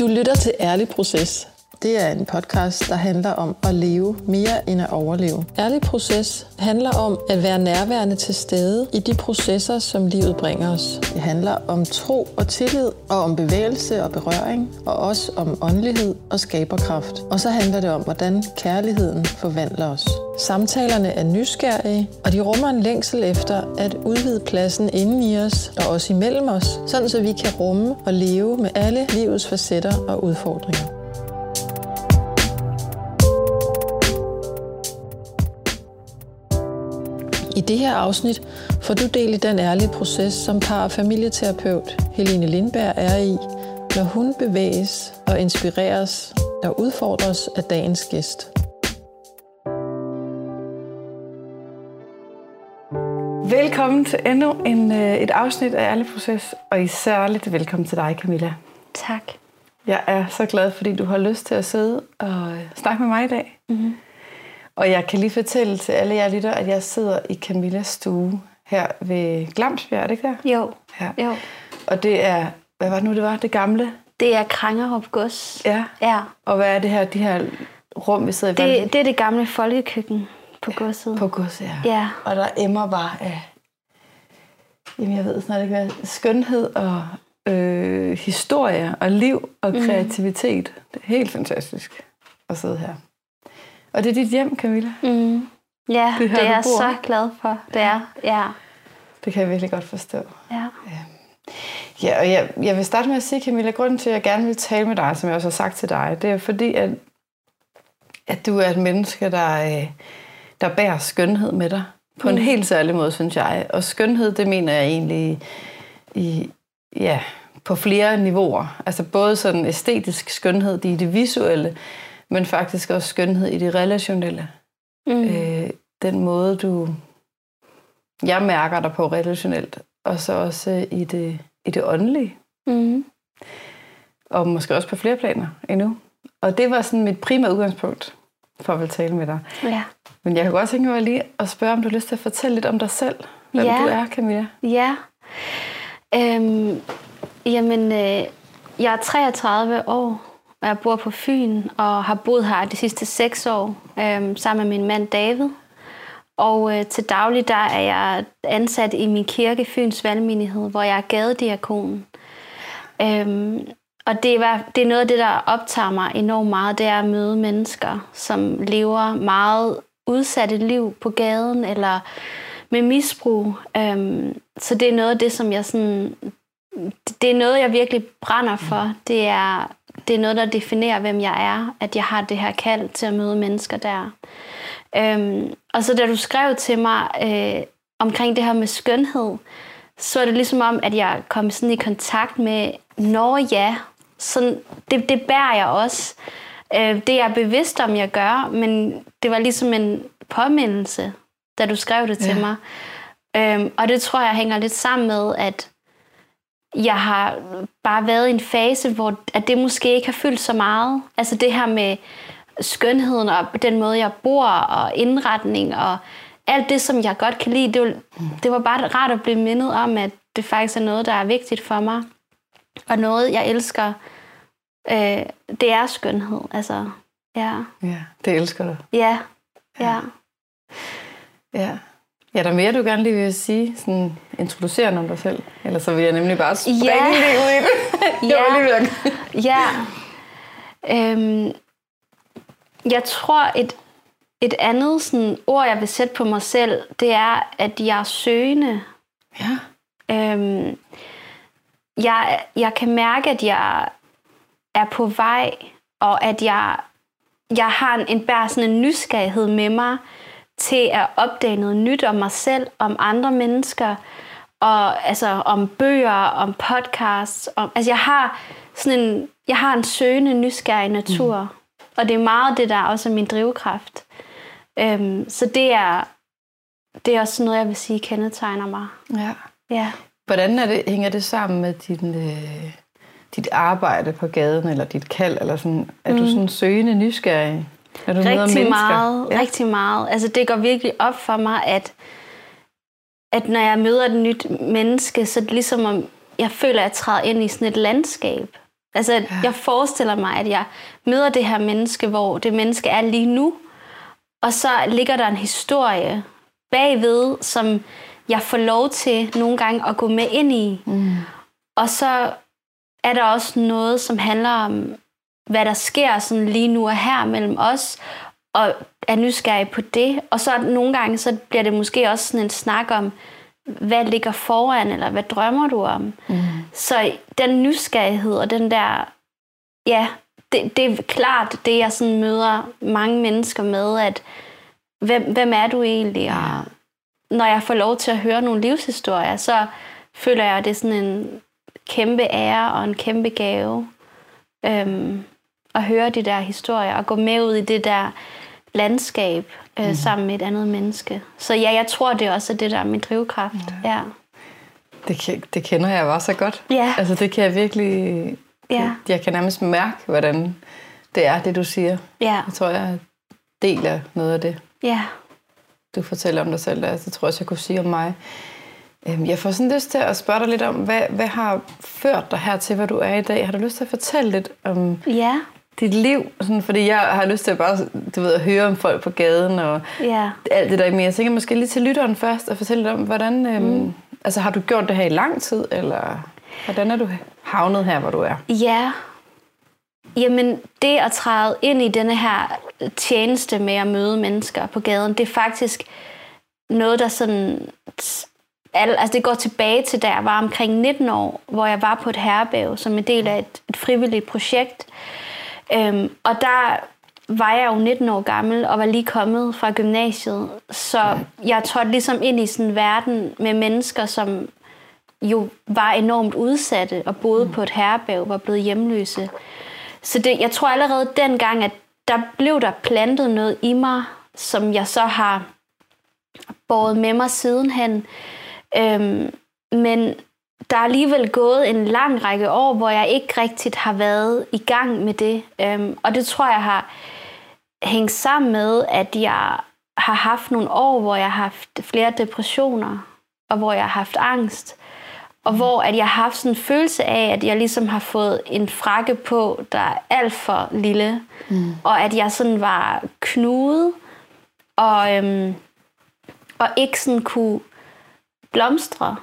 Du lytter til Ærlig Proces. Det er en podcast, der handler om at leve mere end at overleve. Ærlig Proces handler om at være nærværende til stede i de processer, som livet bringer os. Det handler om tro og tillid, og om bevægelse og berøring, og også om åndelighed og skaberkraft. Og så handler det om, hvordan kærligheden forvandler os. Samtalerne er nysgerrige, og de rummer en længsel efter at udvide pladsen inden i os og også imellem os, sådan så vi kan rumme og leve med alle livets facetter og udfordringer. I det her afsnit får du del i den ærlige proces, som par- og familieterapeut Helene Lindberg er i, når hun bevæges og inspireres og udfordres af dagens gæst. Velkommen til endnu en, øh, et afsnit af Ærlig Proces, og i særligt velkommen til dig, Camilla. Tak. Jeg er så glad, fordi du har lyst til at sidde og snakke med mig i dag. Mm-hmm. Og jeg kan lige fortælle til alle jer lytter, at jeg sidder i Camillas stue her ved Glamsbjerg, er det ikke der? Jo. Ja. jo. Og det er, hvad var det nu, det var? Det gamle? Det er Krangerup Gods. Ja. ja. Og hvad er det her, de her rum, vi sidder i? Det, det er det gamle folkekøkken på godset. På godset, ja. ja. Og der emmer bare af, jamen jeg ved snart ikke hvad, skønhed og øh, historie og liv og kreativitet. Mm. Det er helt fantastisk at sidde her. Og det er dit hjem, Camilla? Mm. Ja, det, her, det er jeg så glad for. Det er, ja. Det kan jeg virkelig godt forstå. Ja. Ja, og jeg, jeg vil starte med at sige, Camilla, grunden til, at jeg gerne vil tale med dig, som jeg også har sagt til dig, det er fordi, at, at du er et menneske, der, der bærer skønhed med dig. På en mm. helt særlig måde, synes jeg. Og skønhed, det mener jeg egentlig i, ja, på flere niveauer. Altså både sådan æstetisk skønhed i det visuelle, men faktisk også skønhed i det relationelle. Mm. Øh, den måde, du... Jeg mærker dig på relationelt, og så også i det, i det åndelige. Mm. Og måske også på flere planer endnu. Og det var sådan mit primære udgangspunkt for at vil tale med dig. Ja. Men jeg kan godt tænke mig lige at spørge, om du har lyst til at fortælle lidt om dig selv. Hvem ja. du er, Camilla. Ja. Øhm, jamen, øh, jeg er 33 år, og jeg bor på Fyn, og har boet her de sidste seks år, øh, sammen med min mand David. Og øh, til daglig der er jeg ansat i min kirke, Fyns Valgmenighed, hvor jeg er gadediakon. Øhm, og det er, det er noget af det, der optager mig enormt meget, det er at møde mennesker, som lever meget udsatte liv på gaden, eller med misbrug. Øhm, så det er noget af det, som jeg sådan... Det er noget, jeg virkelig brænder for. Det er, det er noget, der definerer, hvem jeg er. At jeg har det her kald til at møde mennesker der. Øhm, og så da du skrev til mig øh, omkring det her med skønhed, så er det ligesom om, at jeg kom sådan i kontakt med, når ja, sådan, det, det bærer jeg også. Øh, det er jeg bevidst om, jeg gør, men det var ligesom en påmindelse, da du skrev det til ja. mig. Øhm, og det tror jeg hænger lidt sammen med, at jeg har bare været i en fase, hvor at det måske ikke har fyldt så meget. Altså det her med skønheden og den måde, jeg bor og indretning og alt det, som jeg godt kan lide. Det var, det var bare rart at blive mindet om, at det faktisk er noget, der er vigtigt for mig. Og noget, jeg elsker, øh, det er skønhed. Altså, ja. Ja, det elsker du. Ja, ja. Ja. Ja, der er mere, du gerne lige vil sige, sådan introducere om dig selv. Ellers så vil jeg nemlig bare springe ja. lige ud i det. ja. var lige ved ja. Øhm, jeg tror, et, et andet sådan, ord, jeg vil sætte på mig selv, det er, at jeg er søgende. Ja. Øhm, jeg, jeg kan mærke, at jeg er på vej, og at jeg, jeg har en, en bare sådan en nysgerrighed med mig til at opdage noget nyt om mig selv, om andre mennesker, og altså om bøger, om podcasts. Om, altså jeg har sådan en, jeg har en søgende, nysgerrig natur. Mm. Og det er meget det, der også er min drivkraft. Øhm, så det er, det er også noget, jeg vil sige, kendetegner mig. Ja. ja. Hvordan er det, hænger det sammen med din, øh, dit arbejde på gaden, eller dit kald? Eller sådan? Er mm. du sådan søgende, nysgerrig? Er du rigtig meget, ja. rigtig meget. Altså det går virkelig op for mig, at, at når jeg møder et nyt menneske, så er det ligesom om, jeg føler, at jeg træder ind i sådan et landskab. Altså, ja. jeg forestiller mig, at jeg møder det her menneske, hvor det menneske er lige nu, og så ligger der en historie bagved, som jeg får lov til nogle gange at gå med ind i. Mm. Og så er der også noget, som handler om, hvad der sker sådan lige nu og her mellem os, og er nysgerrig på det. Og så nogle gange, så bliver det måske også sådan en snak om, hvad ligger foran, eller hvad drømmer du om? Mm. Så den nysgerrighed og den der, ja, det, det er klart det, jeg sådan møder mange mennesker med, at hvem, hvem er du egentlig? Og når jeg får lov til at høre nogle livshistorier, så føler jeg, at det er sådan en kæmpe ære og en kæmpe gave øhm, at høre de der historier og gå med ud i det der landskab øh, mm. sammen med et andet menneske. Så ja, jeg tror, det er også det, der er min drivkraft. Ja. ja. Det, det kender jeg også så godt. Ja. Altså, det kan jeg virkelig... Ja. Jeg kan nærmest mærke, hvordan det er, det du siger. Ja. Jeg tror, jeg deler noget af det. Ja. Du fortæller om dig selv, der. Så tror jeg også, jeg kunne sige om mig. Øhm, jeg får sådan lyst til at spørge dig lidt om, hvad, hvad har ført dig her til, hvor du er i dag? Har du lyst til at fortælle lidt om ja. Dit liv? Sådan, fordi jeg har lyst til at bare du ved, at høre om folk på gaden og ja. alt det der. Men jeg tænker måske lige til lytteren først og fortælle lidt om, hvordan... Øhm, mm. Altså har du gjort det her i lang tid, eller hvordan er du havnet her, hvor du er? Ja, Jamen, det at træde ind i denne her tjeneste med at møde mennesker på gaden, det er faktisk noget, der sådan altså det går tilbage til, da jeg var omkring 19 år, hvor jeg var på et herrebæv som en del af et, et frivilligt projekt. Øhm, og der var jeg jo 19 år gammel og var lige kommet fra gymnasiet. Så jeg trådte ligesom ind i sådan en verden med mennesker, som jo var enormt udsatte og boede på et herrebæv, var blevet hjemløse. Så det, jeg tror allerede dengang, at der blev der plantet noget i mig, som jeg så har båret med mig sidenhen. Øhm, men der er alligevel gået en lang række år, hvor jeg ikke rigtigt har været i gang med det. Øhm, og det tror jeg har hængt sammen med, at jeg har haft nogle år, hvor jeg har haft flere depressioner, og hvor jeg har haft angst. Og mm. hvor at jeg har haft sådan en følelse af, at jeg ligesom har fået en frakke på, der er alt for lille. Mm. Og at jeg sådan var knudet, og, øhm, og ikke sådan kunne blomstre.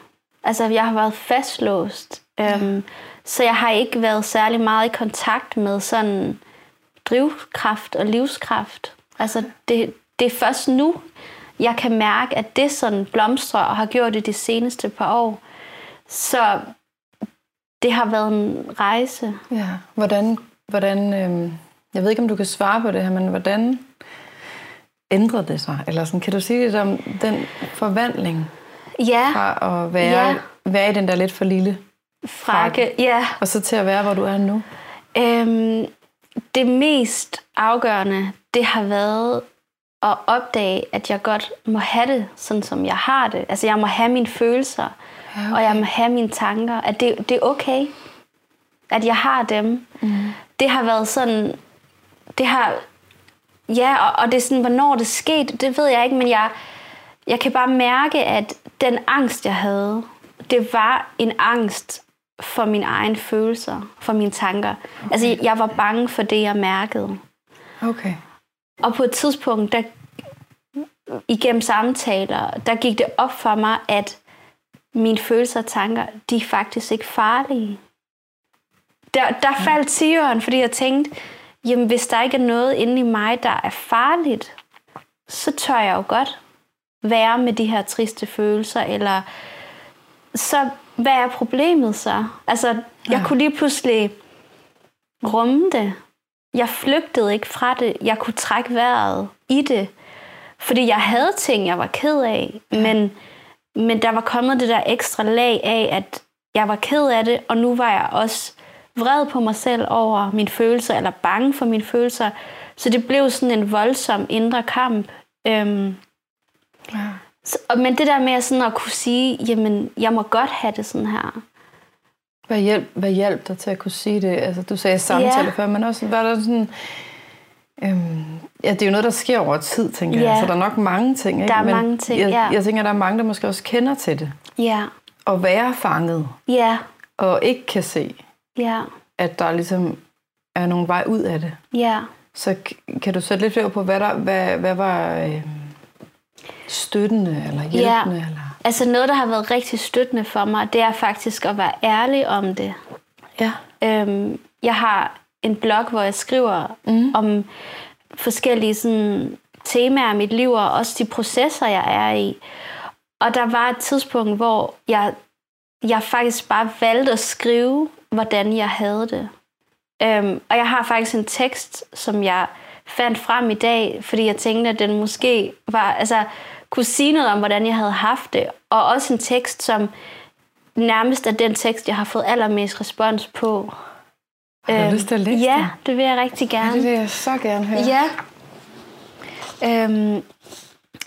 Altså, jeg har været fastlåst. Ja. Øhm, så jeg har ikke været særlig meget i kontakt med sådan drivkraft og livskraft. Altså, det, det er først nu, jeg kan mærke, at det sådan blomstrer og har gjort det de seneste par år. Så det har været en rejse. Ja, hvordan, hvordan øhm, jeg ved ikke, om du kan svare på det her, men hvordan ændrede det sig? Eller sådan, kan du sige lidt om den forvandling, Ja. Fra at være, ja. være i den der lidt for lille frakke, frakke. ja. Og så til at være, hvor du er nu? Øhm, det mest afgørende, det har været at opdage, at jeg godt må have det, sådan som jeg har det. Altså, jeg må have mine følelser, ja, okay. og jeg må have mine tanker. At det, det er okay, at jeg har dem. Mm. Det har været sådan... Det har... Ja, og, og det er sådan, hvornår det skete, det ved jeg ikke, men jeg, jeg kan bare mærke, at den angst, jeg havde, det var en angst for mine egne følelser, for mine tanker. Okay. Altså, jeg var bange for det, jeg mærkede. Okay. Og på et tidspunkt, der igennem samtaler, der gik det op for mig, at mine følelser og tanker, de er faktisk ikke farlige. Der, der faldt tigeren, fordi jeg tænkte, jamen hvis der ikke er noget inde i mig, der er farligt, så tør jeg jo godt være med de her triste følelser, eller så hvad er problemet så? Altså, jeg ja. kunne lige pludselig rumme det. Jeg flygtede ikke fra det. Jeg kunne trække vejret i det. Fordi jeg havde ting, jeg var ked af, ja. men, men der var kommet det der ekstra lag af, at jeg var ked af det, og nu var jeg også vred på mig selv over mine følelser, eller bange for mine følelser. Så det blev sådan en voldsom indre kamp. Øhm, Ja. Så, men det der med sådan at kunne sige, jamen, jeg må godt have det sådan her. Hvad hjælp, hvad hjælp dig til at kunne sige det? Altså, du sagde samtale ja. før, men også var der sådan... Øhm, ja, det er jo noget, der sker over tid, tænker ja. jeg. Så der er nok mange ting. Ikke? Der er men mange ting, jeg, ja. jeg tænker, der er mange, der måske også kender til det. Ja. Og være fanget. Ja. Og ikke kan se. Ja. at der ligesom er nogen vej ud af det. Ja. Så kan du sætte lidt flere på, hvad, der, hvad, hvad var øh, støttende eller hjælpende? Ja. Eller? Altså noget, der har været rigtig støttende for mig, det er faktisk at være ærlig om det. Ja. Øhm, jeg har en blog, hvor jeg skriver mm. om forskellige sådan, temaer i mit liv, og også de processer, jeg er i. Og der var et tidspunkt, hvor jeg, jeg faktisk bare valgte at skrive, hvordan jeg havde det. Øhm, og jeg har faktisk en tekst, som jeg fandt frem i dag, fordi jeg tænkte, at den måske var, altså, kunne sige noget om, hvordan jeg havde haft det. Og også en tekst, som nærmest er den tekst, jeg har fået allermest respons på. Har du lyst til at læse Ja, den? det vil jeg rigtig gerne. Ja, det vil jeg så gerne høre. Ja. Øhm,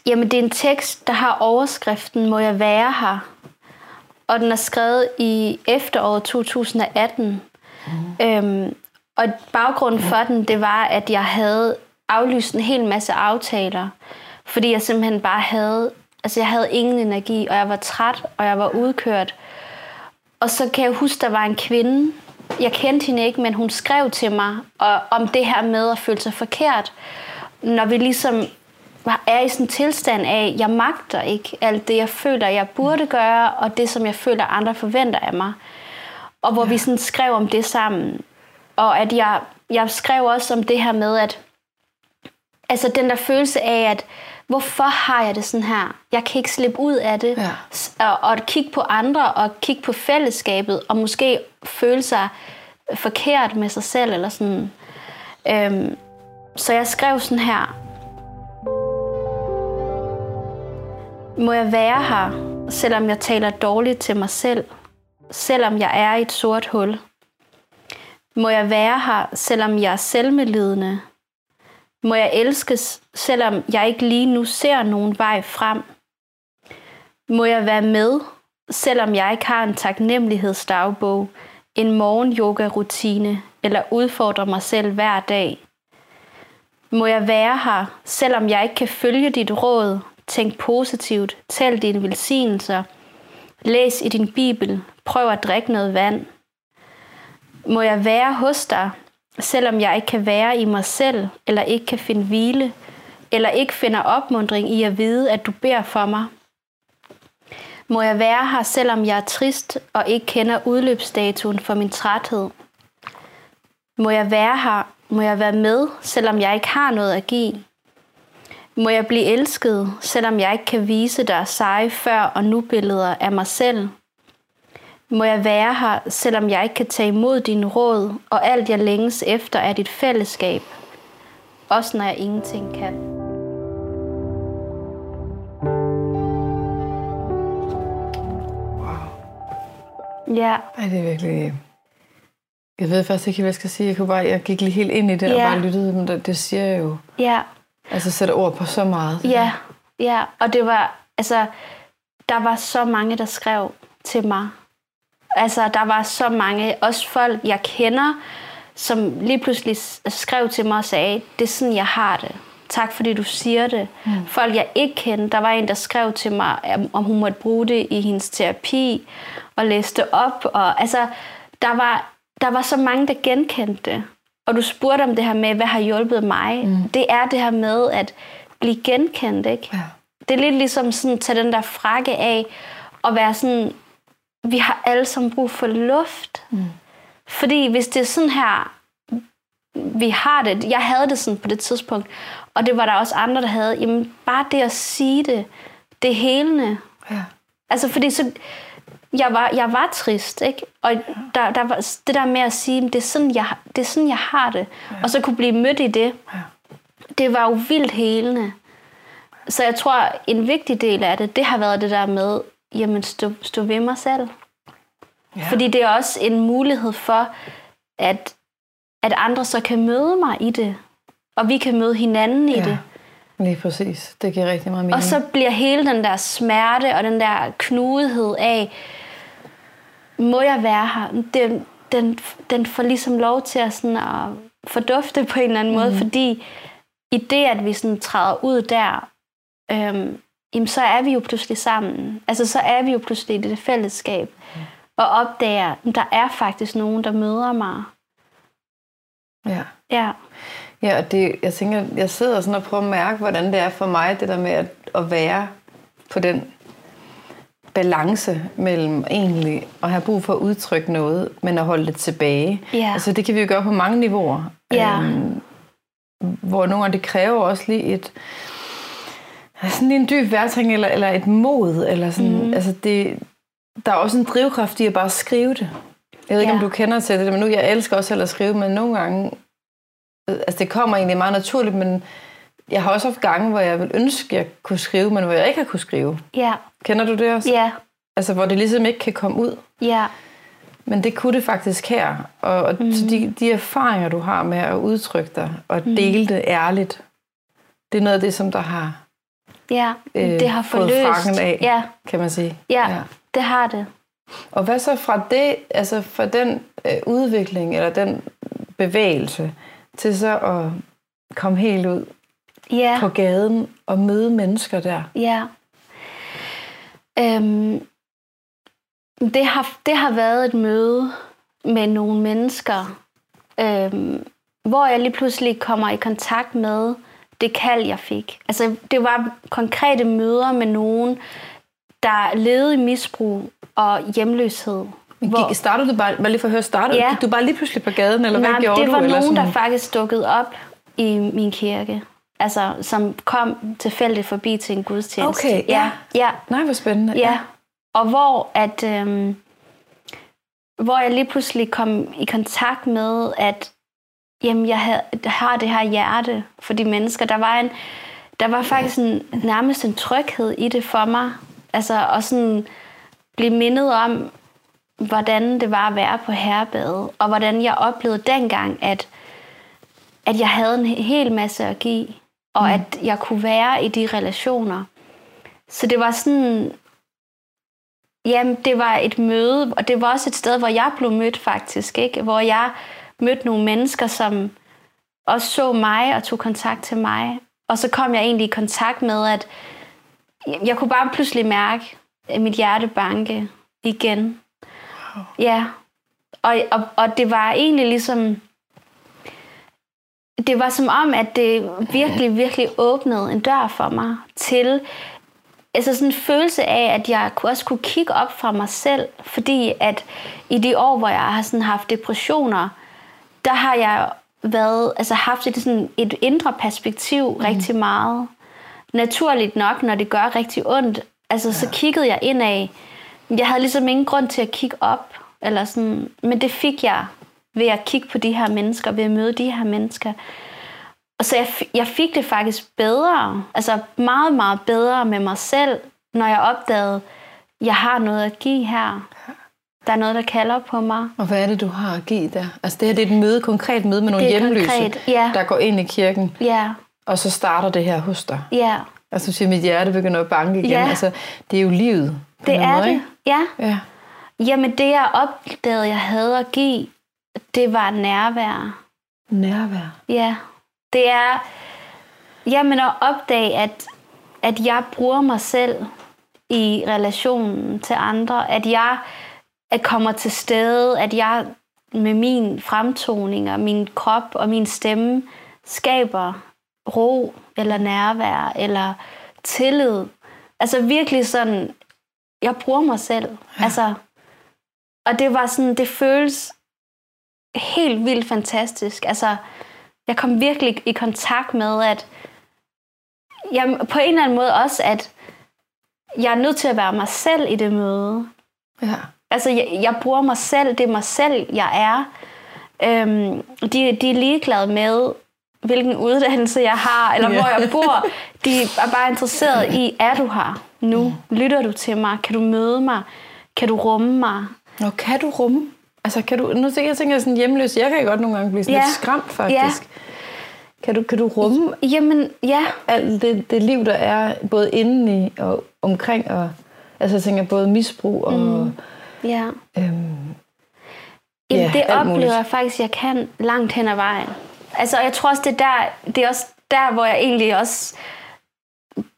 jamen, det er en tekst, der har overskriften Må jeg være her? Og den er skrevet i efteråret 2018. Mm. Øhm, og baggrunden for den, det var, at jeg havde aflyst en hel masse aftaler. Fordi jeg simpelthen bare havde... Altså, jeg havde ingen energi, og jeg var træt, og jeg var udkørt. Og så kan jeg huske, der var en kvinde, jeg kendte hende ikke, men hun skrev til mig og, om det her med at føle sig forkert. Når vi ligesom er i sådan en tilstand af, jeg magter ikke alt det, jeg føler, jeg burde gøre, og det, som jeg føler, andre forventer af mig. Og hvor ja. vi sådan skrev om det sammen. Og at jeg, jeg skrev også om det her med, at altså den der følelse af, at hvorfor har jeg det sådan her? Jeg kan ikke slippe ud af det. Ja. Og, og at kigge på andre, og kigge på fællesskabet, og måske føle sig forkert med sig selv, eller sådan. Øhm, så jeg skrev sådan her. Må jeg være her, selvom jeg taler dårligt til mig selv, selvom jeg er i et sort hul? Må jeg være her, selvom jeg er selvmedlidende? Må jeg elskes, selvom jeg ikke lige nu ser nogen vej frem? Må jeg være med, selvom jeg ikke har en taknemmelighedsdagbog, en morgen-yoga-rutine eller udfordrer mig selv hver dag? Må jeg være her, selvom jeg ikke kan følge dit råd, tænk positivt, tæl dine velsignelser, læs i din bibel, prøv at drikke noget vand. Må jeg være hos dig, selvom jeg ikke kan være i mig selv, eller ikke kan finde hvile, eller ikke finder opmundring i at vide, at du beder for mig? Må jeg være her, selvom jeg er trist og ikke kender udløbsdatoen for min træthed? Må jeg være her? Må jeg være med, selvom jeg ikke har noget at give? Må jeg blive elsket, selvom jeg ikke kan vise dig seje før og nu billeder af mig selv? Må jeg være her, selvom jeg ikke kan tage imod din råd, og alt jeg længes efter er dit fællesskab? Også når jeg ingenting kan. Ja, Ej, det er virkelig... Jeg ved faktisk ikke, hvad jeg skal sige. Jeg, kunne bare, jeg gik lige helt ind i det og Ja. bare lyttede, men det, det siger jeg jo. ja, Altså sætter ord på så meget. ja, ja. Og det var, altså, der var så mange, der skrev til mig. Altså, der var så mange, også folk, jeg kender, som lige pludselig skrev til mig og sagde, det er sådan, jeg har det. Tak, fordi du siger det. Mm. Folk, jeg ikke kendte, der var en, der skrev til mig, om- om hun måtte bruge det i hendes terapi, og læste op. Og, altså, der var, der var så mange, der genkendte det. Og du spurgte om det her med, hvad har hjulpet mig. Mm. Det er det her med at blive genkendt, ikke? Ja. Det er lidt ligesom sådan, at tage den der frakke af, og være sådan, vi har alle sammen brug for luft. Mm. Fordi hvis det er sådan her, vi har det, jeg havde det sådan på det tidspunkt, og det var der også andre, der havde, jamen bare det at sige det, det er helende. Ja. Altså fordi så, jeg var, jeg var trist, ikke? Og der, der var det der med at sige, det er sådan, jeg, det er sådan, jeg har det. Ja. Og så kunne blive mødt i det. Ja. Det var jo vildt helende. Så jeg tror, en vigtig del af det, det har været det der med, jamen stå, stå ved mig selv. Ja. Fordi det er også en mulighed for, at, at andre så kan møde mig i det. Og vi kan møde hinanden i ja. det. Lige præcis. Det giver rigtig meget mening. Og så bliver hele den der smerte og den der knudhed af, må jeg være her? Den, den, den får ligesom lov til at, sådan at fordufte på en eller anden måde, Mhm. fordi i det, at vi sådan træder ud der, øhm, jamen, så er vi jo pludselig sammen. Altså, så er vi jo pludselig i det fællesskab. Mhm. Og opdager, at der er faktisk nogen, der møder mig. Ja. Ja. Ja, og det, jeg tænker, jeg sidder sådan og prøver at mærke, hvordan det er for mig, det der med at, at være på den balance mellem egentlig at have brug for at udtrykke noget, men at holde det tilbage. Ja. Altså det kan vi jo gøre på mange niveauer. Ja. Øhm, hvor nogle gange det kræver også lige et sådan en dyb vejrtrækning, eller, eller et mod, eller sådan, mm. altså det, der er også en drivkraft i at bare skrive det. Jeg ved ikke, Ja. om du kender til det, men nu, jeg elsker også selv at skrive, men nogle gange, altså det kommer egentlig meget naturligt, men jeg har også haft gange, hvor jeg vil ønske, at jeg kunne skrive, men hvor jeg ikke har kunne skrive. Ja. Kender du det også? Ja. Altså, hvor det ligesom ikke kan komme ud. Ja. Men det kunne det faktisk her. Og, og mm. de, de erfaringer, du har med at udtrykke dig og Mhm. dele det ærligt, det er noget af det, som der har, Ja. Øh, det har fået forløst. frakken af. Ja. kan man sige. ja. Ja. Det har det. Og hvad så fra det, altså fra den øh, udvikling, eller den bevægelse, til så at komme helt ud Ja. på gaden og møde mennesker der? Ja. Øhm, det, har, det har været et møde med nogle mennesker, øhm, hvor jeg lige pludselig kommer i kontakt med det kald, jeg fik. Altså, det var konkrete møder med nogen, der levede i misbrug og hjemløshed. Men gik, startede du bare, bare lige for at høre, startede Ja. gik du bare lige pludselig på gaden, eller Nej, hvad gjorde det du? var eller nogen, sådan? der faktisk dukkede op i min kirke. Altså, som kom tilfældigt forbi til en gudstjeneste. Okay, ja. ja. Nej, hvor spændende. Ja, og hvor at øhm, hvor jeg lige pludselig kom i kontakt med, at jamen, jeg havde, har det her hjerte for de mennesker. Der var en, der var faktisk en, nærmest en tryghed i det for mig. Altså at sådan blive mindet om, hvordan det var at være på herrebade, og hvordan jeg oplevede dengang, at, at jeg havde en hel masse at give, og mm. at jeg kunne være i de relationer. Så det var sådan, jamen det var et møde, og det var også et sted, hvor jeg blev mødt faktisk, ikke? hvor jeg mødte nogle mennesker, som også så mig og tog kontakt til mig. Og så kom jeg egentlig i kontakt med, at jeg kunne bare pludselig mærke at mit hjerte banke igen. Ja, og, og, og det var egentlig ligesom, det var som om, at det virkelig, virkelig åbnede en dør for mig til altså sådan en følelse af, at jeg kunne også kunne kigge op fra mig selv, fordi at i de år, hvor jeg har sådan haft depressioner, der har jeg været, altså haft et, sådan et indre perspektiv mm. rigtig meget. Naturligt nok, når det gør rigtig ondt, altså så kiggede jeg indad. Jeg havde ligesom ingen grund til at kigge op, eller sådan, men det fik jeg ved at kigge på de her mennesker, ved at møde de her mennesker. Og så jeg, jeg fik det faktisk bedre, altså meget, meget bedre med mig selv, når jeg opdagede, at jeg har noget at give her. Der er noget, der kalder på mig. Og hvad er det, du har at give der? Altså det her det er et møde, konkret møde med nogle hjemløse, konkret, ja. der går ind i kirken, Ja, og så starter det her hos dig. ja. Altså du siger, mit hjerte begynder at banke igen. Ja. Altså, det er jo livet. Det er måde, det. Ikke? Ja. Ja. Jamen det, jeg opdagede, jeg havde at give, det var nærvær. Nærvær. Ja. Det er jamen at opdage, at, at jeg bruger mig selv i relationen til andre. At jeg at kommer til stede, at jeg med min fremtoning og min krop og min stemme skaber ro eller nærvær eller tillid. Altså virkelig sådan, jeg bruger mig selv. Ja. Altså, og det var sådan, det føles helt vildt fantastisk. Altså, jeg kom virkelig i kontakt med, at jeg, på en eller anden måde også, at jeg er nødt til at være mig selv i det møde. Ja. Altså, jeg, jeg bruger mig selv, det er mig selv, jeg er. Øhm, de, de er ligeglade med, hvilken uddannelse jeg har, eller Ja. hvor jeg bor. De er bare interesseret i, er du her nu? Lytter du til mig? Kan du møde mig? Kan du rumme mig? Og kan du rumme? Altså, kan du, nu tænker jeg, tænker sådan hjemløs. Jeg kan godt nogle gange blive sådan Ja. lidt skræmt, faktisk. Kan, du, kan du rumme Jamen, ja. alt det, det liv, der er både indeni og omkring? Og, altså, jeg tænker både misbrug og... Mm. Ja. Øhm, Jamen, Ja, det oplever muligt. jeg faktisk, jeg kan langt hen ad vejen. Altså, jeg tror også, det er der, det er også der, hvor jeg egentlig også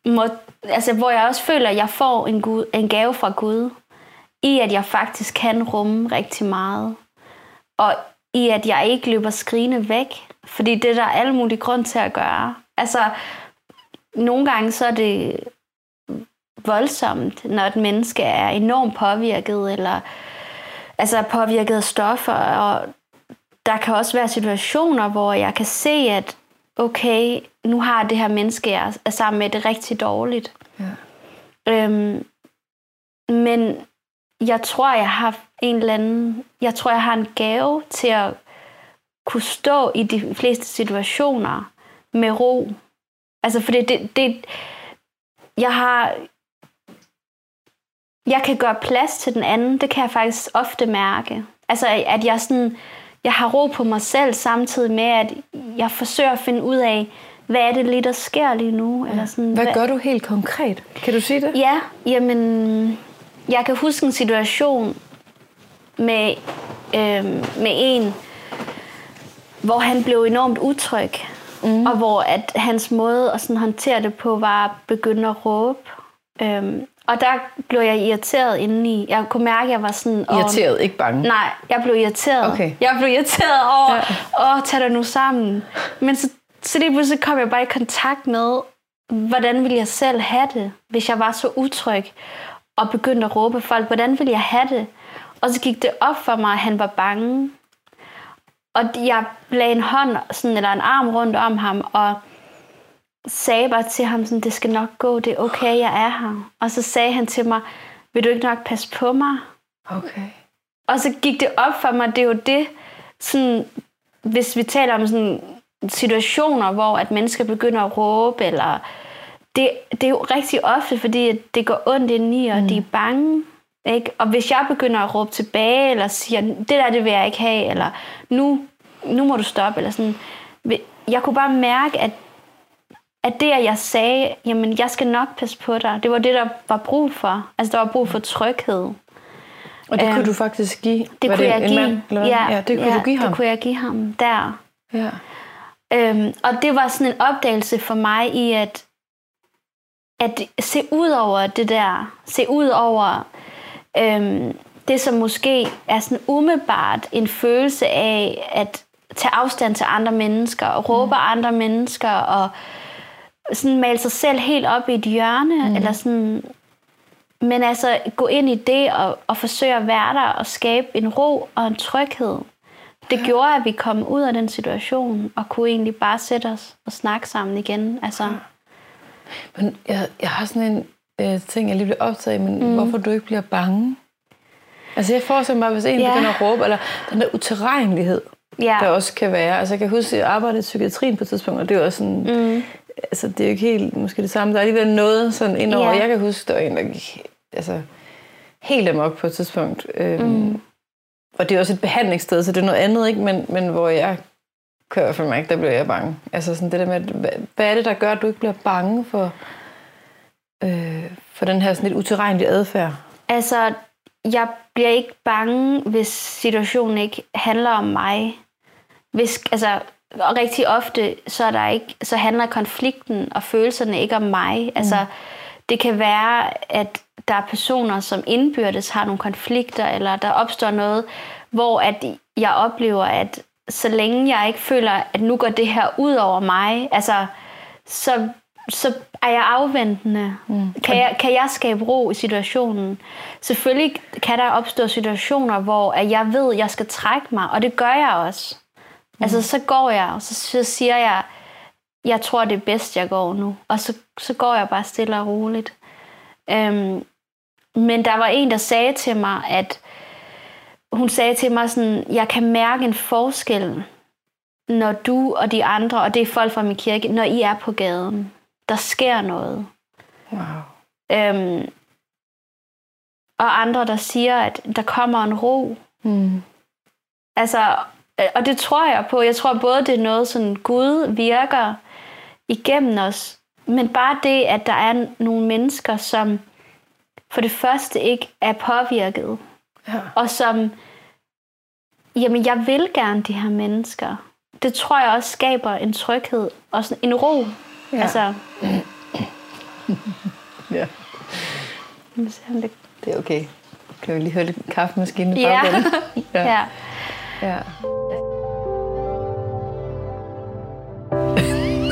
må, altså, hvor jeg også føler, at jeg får en, Gud, en gave fra Gud, i at jeg faktisk kan rumme rigtig meget. Og i, at jeg ikke løber skrigende væk. Fordi det er der alle mulige grund til at gøre. Altså, nogle gange så er det voldsomt, når et menneske er enormt påvirket, eller altså påvirket af stoffer, og der kan også være situationer, hvor jeg kan se, at okay, nu har det her menneske, jeg er sammen med, det rigtig dårligt. Ja. Øhm, men jeg tror, jeg har en eller anden, jeg tror, jeg har en gave til at kunne stå i de fleste situationer med ro. Altså, fordi det, det jeg har, jeg kan gøre plads til den anden, det kan jeg faktisk ofte mærke. Altså, at jeg sådan, jeg har ro på mig selv, samtidig med, at jeg forsøger at finde ud af, hvad er det lige, der sker lige nu? Ja. Eller sådan, hvad, hvad gør du helt konkret? Kan du sige det? Ja, jamen, jeg kan huske en situation med, øh, med en, hvor han blev enormt utryg, mm. og hvor at hans måde at sådan håndtere det på var at begynde at råbe. Øhm, og der blev jeg irriteret indeni. Jeg kunne mærke, at jeg var sådan... Irriteret, ikke bange? Nej, jeg blev irriteret. Okay. Jeg blev irriteret over, ja. åh, tag dig nu sammen. Men så, så lige pludselig kom jeg bare i kontakt med, hvordan ville jeg selv have det, hvis jeg var så utryg og begyndte at råbe folk. Hvordan ville jeg have det? Og så gik det op for mig, at han var bange. Og jeg lagde en hånd sådan, eller en arm rundt om ham, og sagde bare til ham, sådan, det skal nok gå, det er okay, jeg er her. Og så sagde han til mig, vil du ikke nok passe på mig? Okay. Og så gik det op for mig, det er jo det, sådan, hvis vi taler om sådan situationer, hvor at mennesker begynder at råbe, eller det, det er jo rigtig ofte, fordi det går ondt ind i, og mm. de er bange. Ikke? Og hvis jeg begynder at råbe tilbage, eller siger, det der, det vil jeg ikke have, eller nu, nu må du stoppe, eller sådan. Jeg kunne bare mærke, at, at det, at jeg sagde, jamen, jeg skal nok passe på dig, det var det, der var brug for. Altså, der var brug for tryghed. Og det kunne du faktisk give? Det var kunne det jeg give. Mand, ja, ja, det kunne ja, du give ham? det kunne jeg give ham der. Ja. Øhm, og det var sådan en opdagelse for mig i, at at se ud over det der, se ud over øhm, det, som måske er sådan umiddelbart en følelse af at tage afstand til andre mennesker, og råbe mm. andre mennesker, og sådan male sig selv helt op i et hjørne, mm. eller sådan, men altså gå ind i det og, og forsøge at være der og skabe en ro og en tryghed. Det gjorde, at vi kom ud af den situation og kunne egentlig bare sætte os og snakke sammen igen. Altså, ja. Men jeg, jeg har sådan en øh, ting, jeg lige bliver optaget men mm. hvorfor du ikke bliver bange? Altså jeg forestiller mig, hvis en yeah. begynder at råbe, eller den der uterrenlighed, yeah. der også kan være. Altså jeg kan huske, at jeg arbejdede i psykiatrien på et tidspunkt, og det var også sådan, mm. Altså det er jo ikke helt måske det samme. Der er alligevel noget sådan indover. Yeah. Jeg kan huske, der var en, der gik altså, helt amok på et tidspunkt. Øhm, mm. Og det er også et behandlingssted, så det er noget andet, ikke? Men, men hvor jeg kører for mig, der bliver jeg bange. Altså sådan det der med, hvad, hvad er det, der gør, at du ikke bliver bange for, øh, for den her sådan lidt utilregnelige adfærd? Altså, jeg bliver ikke bange, hvis situationen ikke handler om mig. Hvis, altså, og rigtig ofte, så, er der ikke, så handler konflikten og følelserne ikke om mig. Altså, mm. det kan være, at der er personer, som indbyrdes har nogle konflikter, eller der opstår noget, hvor at jeg oplever, at så længe jeg ikke føler, at nu går det her ud over mig, altså, så, så er jeg afventende. Mm. Kan, jeg, kan jeg skabe ro i situationen? Selvfølgelig kan der opstå situationer, hvor at jeg ved, at jeg skal trække mig, og det gør jeg også. Mm. Altså, så går jeg, og så, så siger jeg, jeg tror, det er bedst, jeg går nu. Og så, så går jeg bare stille og roligt. Øhm, men der var en, der sagde til mig, at hun sagde til mig sådan, jeg kan mærke en forskel, når du og de andre, og det er folk fra min kirke, når I er på gaden. Der sker noget. Wow. Øhm, og andre, der siger, at der kommer en ro. Mm. Altså, og det tror jeg på. Jeg tror både, det er noget, sådan Gud virker igennem os, men bare det, at der er nogle mennesker, som for det første ikke er påvirket, ja. og som jamen jeg vil gerne de her mennesker. Det tror jeg også skaber en tryghed og sådan en ro. Ja. Altså, ja. Det er okay. Kan vi lige høre lidt kaffemaskine i ja. ja. ja. Ja.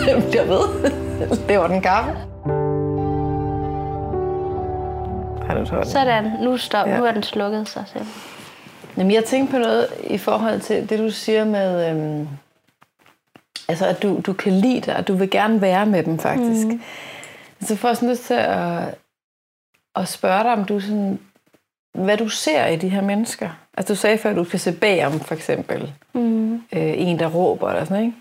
det bliver ved. Det var den kaffe. Ej, Sådan, nu stop. Ja. Nu er den slukket sig selv. Jamen, jeg tænkte på noget i forhold til det, du siger med... Øhm, altså, at du, du kan lide dig, og du vil gerne være med dem, faktisk. Mm. Så får jeg sådan lyst til at, at spørge dig, om du sådan hvad du ser i de her mennesker. Altså, du sagde før, at du kan se bagom, for eksempel. Mm. Øh, en, der råber, eller sådan, ikke?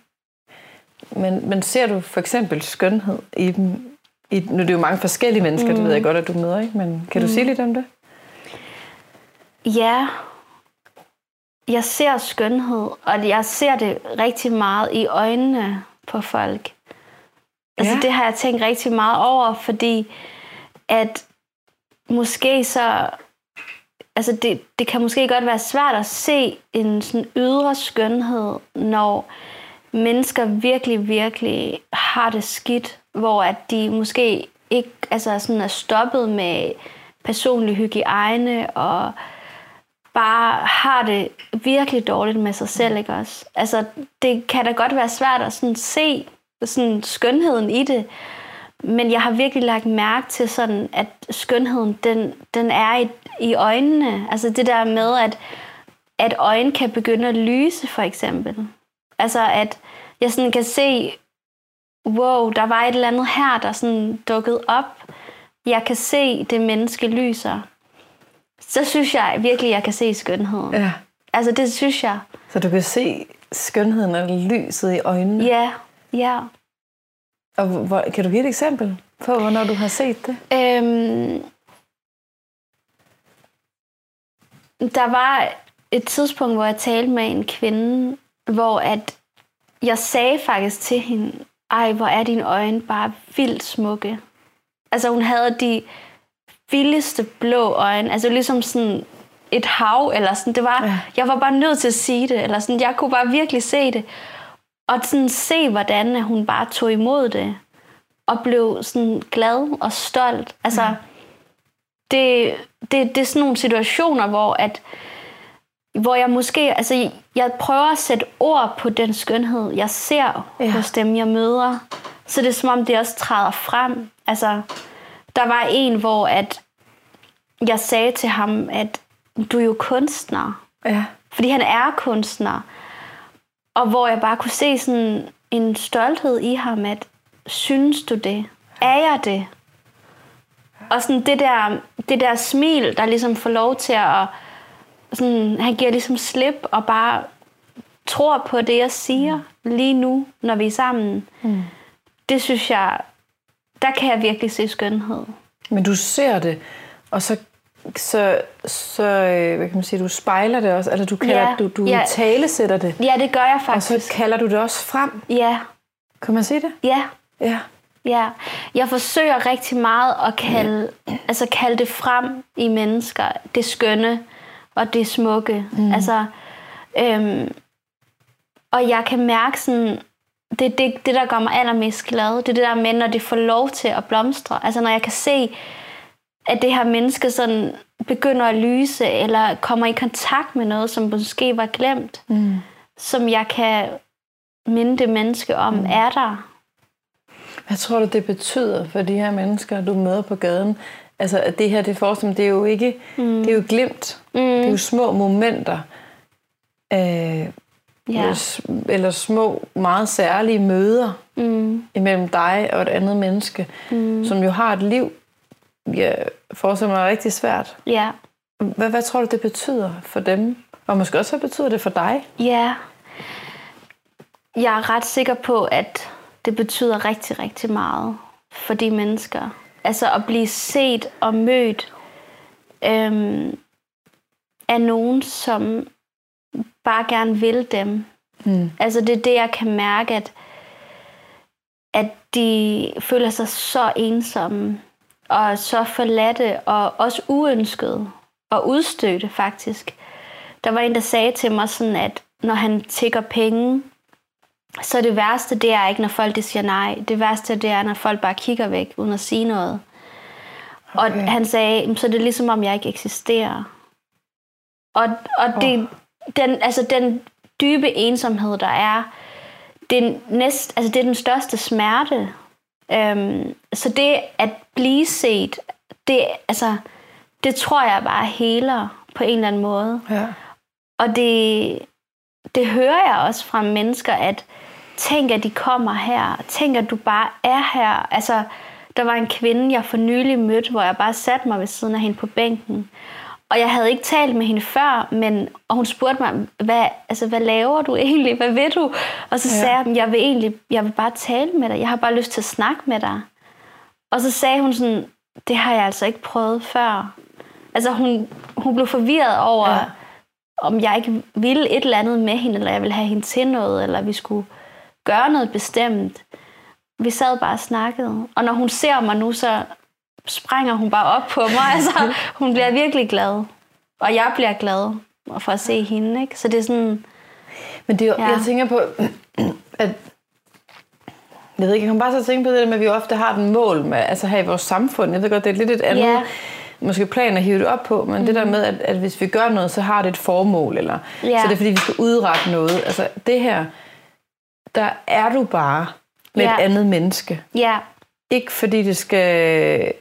Men, men ser du for eksempel skønhed i dem? I, nu er det jo mange forskellige mennesker, mm. det ved jeg godt, at du møder, ikke? Men kan du sige lidt om det? Ja, jeg ser skønhed, og jeg ser det rigtig meget i øjnene på folk. Altså Ja. det har jeg tænkt rigtig meget over, fordi at måske så... Altså det, det kan måske godt være svært at se en sådan ydre skønhed, når mennesker virkelig, virkelig har det skidt, hvor at de måske ikke altså sådan er stoppet med personlig hygiejne og bare har det virkelig dårligt med sig selv, ikke også? Altså, det kan da godt være svært at sådan se sådan skønheden i det, men jeg har virkelig lagt mærke til sådan, at skønheden, den, den er i, i øjnene. Altså det der med, at, at øjne kan begynde at lyse, for eksempel. Altså at jeg sådan kan se, wow, der var et eller andet her, der sådan dukkede op. Jeg kan se, det menneske lyser. Så synes jeg virkelig, jeg kan se skønheden. Ja. Altså det synes jeg. Så du kan se skønheden og lyset i øjnene? Ja, ja. Og hvor, kan du give et eksempel på, hvornår du har set det? Øhm, der var et tidspunkt, hvor jeg talte med en kvinde, hvor at jeg sagde faktisk til hende, ej, hvor er dine øjne bare vildt smukke. Altså hun havde de vildeste blå øjne, altså ligesom sådan et hav, eller sådan, det var, Ja. jeg var bare nødt til at sige det, eller sådan, jeg kunne bare virkelig se det, og sådan se, hvordan hun bare tog imod det, og blev sådan glad og stolt. Altså, Mm. det, det, det er sådan nogle situationer, hvor at hvor jeg måske, altså jeg prøver at sætte ord på den skønhed, jeg ser Ja. hos dem, jeg møder. Så det er som om, det også træder frem. Altså, der var en, hvor at jeg sagde til ham, at du er jo kunstner. Ja. Fordi han er kunstner. Og hvor jeg bare kunne se sådan en stolthed i ham, at synes du det? Er jeg det? Og sådan det der, det der smil, der ligesom får lov til at... Sådan, han giver ligesom slip og bare tror på det, jeg siger lige nu, når vi er sammen. Mm. Det synes jeg, der kan jeg virkelig se skønhed. Men du ser det, og så, så, så øh, hvad kan man sige, du spejler det også, eller du, kalder, Ja, du, du ja. talesætter det, Ja, det gør jeg og faktisk. så kalder du det også frem. Ja, Kan man sige det? ja. Ja. Ja, jeg forsøger rigtig meget at kalde, altså kalde det frem i mennesker, det skønne og det smukke. Mm. Altså, øhm, og jeg kan mærke sådan, det er det, det, der gør mig allermest glad. Det er det der med, når det får lov til at blomstre. Altså når jeg kan se, at det her menneske sådan begynder at lyse, eller kommer i kontakt med noget, som måske var glemt, Mm. som jeg kan minde det menneske om, mm. er der. Hvad tror du, det betyder for de her mennesker, du møder på gaden? Altså, at det her, det forestiller det er jo ikke, mm. det er jo glimt. Mm. Det er jo små momenter. Øh, Ja. eller små, meget særlige møder Mm. imellem dig og et andet menneske, mm. som jo har et liv, jeg forestiller mig rigtig svært. Ja. Hvad, hvad tror du, det betyder for dem? Og måske også, hvad betyder det for dig? Ja. Jeg er ret sikker på, at det betyder rigtig, rigtig meget for de mennesker. Altså at blive set og mødt øhm, af nogen, som bare gerne vil dem. Mm. Altså det er det, jeg kan mærke, at, at de føler sig så ensomme og så forladte og også uønskede og udstødte faktisk. Der var en, der sagde til mig sådan, at når han tigger penge, så det værste, det er ikke, når folk de siger nej. Det værste, det er, når folk bare kigger væk, uden at sige noget. Okay. Og han sagde, "Jamen, så er det ligesom, om jeg ikke eksisterer. Og, og det, den, altså, den dybe ensomhed, der er, det det er, næst, altså det er den største smerte. Øhm, så det at blive set, det, altså, det tror jeg bare heler på en eller anden måde. Ja. Og det, det hører jeg også fra mennesker, at tænk, at de kommer her. Tænk, at du bare er her. Altså, der var en kvinde, jeg for nylig mødte, hvor jeg bare satte mig ved siden af hende på bænken. Og jeg havde ikke talt med hende før, men, og hun spurgte mig, hvad, altså, hvad laver du egentlig? Hvad vil du? Og så ja. sagde jeg, jeg vil egentlig jeg vil bare tale med dig. Jeg har bare lyst til at snakke med dig. Og så sagde hun sådan, det har jeg altså ikke prøvet før. Altså hun, hun blev forvirret over, ja. om jeg ikke ville et eller andet med hende, eller jeg ville have hende til noget, eller vi skulle gøre noget bestemt. Vi sad bare og snakkede. Og når hun ser mig nu, så springer hun bare op på mig. Altså, hun bliver virkelig glad. Og jeg bliver glad for at se hende. Ikke? Så det er sådan... Men det er jo, ja. jeg tænker på, at jeg ved ikke, jeg kan bare så tænke på det med, at vi ofte har den mål med, altså her i vores samfund. Jeg ved godt, det er lidt et andet yeah. måske plan at hive det op på, men mm. det der mhm. med, at, at hvis vi gør noget, så har det et formål, eller yeah. så det er fordi, vi skal udrette noget. Altså det her, der er du bare med yeah. et andet menneske. Ja. Ikke fordi det skal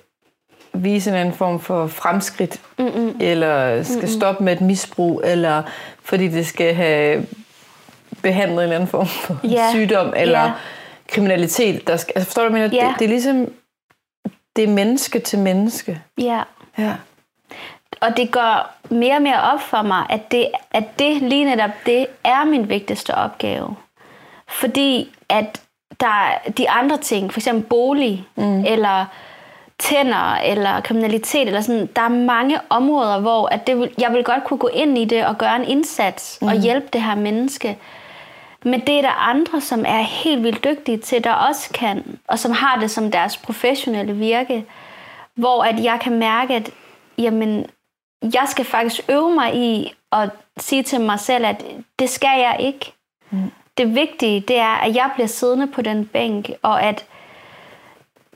vise en anden form for fremskridt, Mm-mm. eller skal Mm-mm. stoppe med et misbrug, eller fordi det skal have behandlet en eller anden form for yeah. sygdom, eller yeah. kriminalitet. Der skal, altså forstår du, hvad yeah. det, det er ligesom, det er menneske til menneske. Ja. ja. Og det går mere og mere op for mig, at det, at det lige netop det er min vigtigste opgave. Fordi at der er de andre ting, for eksempel bolig, mm. eller tænder eller kriminalitet eller sådan. Der er mange områder, hvor at det vil, jeg vil godt kunne gå ind i det og gøre en indsats mm. og hjælpe det her menneske. Men det er der andre, som er helt vildt dygtige til, der også kan, og som har det som deres professionelle virke, hvor at jeg kan mærke, at jamen, jeg skal faktisk øve mig i at sige til mig selv, at det skal jeg ikke. Mm. Det vigtige, det er, at jeg bliver siddende på den bænk, og at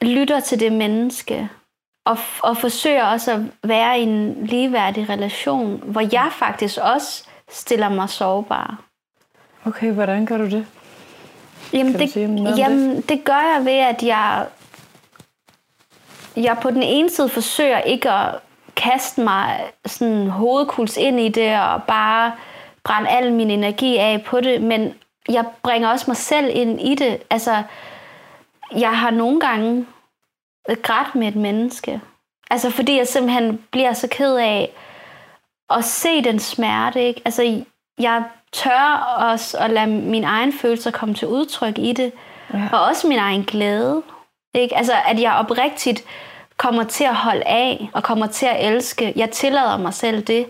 lytter til det menneske, og, og forsøger også at være i en ligeværdig relation, hvor jeg faktisk også stiller mig sårbar. Okay, hvordan gør du det? Jamen, det, jamen det? det gør jeg ved, at jeg, jeg på den ene side forsøger ikke at kaste mig sådan hovedkuls ind i det, og bare brænde al min energi af på det, men jeg bringer også mig selv ind i det. Altså, jeg har nogle gange grædt med et menneske. Altså fordi jeg simpelthen bliver så ked af at se den smerte. Ikke? Altså jeg tør også at lade min egen følelser komme til udtryk i det. Ja. Og også min egen glæde. Ikke? Altså at jeg oprigtigt kommer til at holde af og kommer til at elske. Jeg tillader mig selv det.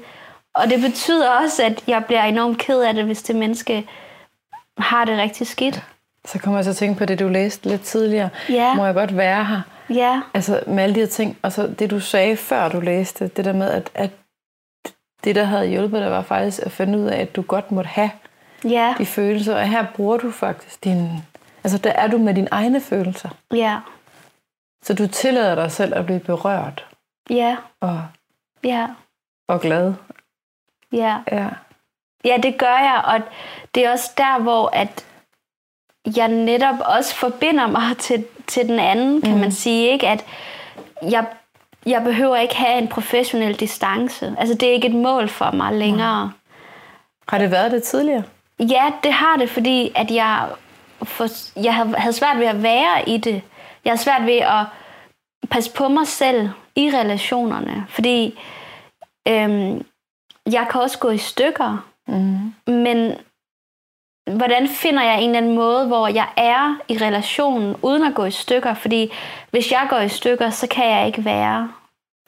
Og det betyder også, at jeg bliver enormt ked af det, hvis det menneske har det rigtig skidt. Så kommer jeg så at tænke på det, du læste lidt tidligere. Ja. Må jeg godt være her? Ja. Altså med alle de her ting. Og så det, du sagde før du læste, det der med, at, at det, der havde hjulpet dig, var faktisk at finde ud af, at du godt måtte have ja. de følelser. Og her bruger du faktisk din... Altså der er du med dine egne følelser. Ja. Så du tillader dig selv at blive berørt. Ja. Og, ja. og glad. Ja. ja. Ja, det gør jeg, og det er også der, hvor at jeg netop også forbinder mig til, til den anden, kan mm. man sige. ikke At jeg, jeg behøver ikke have en professionel distance. Altså, det er ikke et mål for mig længere. Mm. Har det været det tidligere? Ja, det har det, fordi at jeg, for, jeg havde svært ved at være i det. Jeg havde svært ved at passe på mig selv i relationerne, fordi øhm, jeg kan også gå i stykker. Mm. Men hvordan finder jeg en eller anden måde, hvor jeg er i relationen, uden at gå i stykker? Fordi hvis jeg går i stykker, så kan jeg ikke være.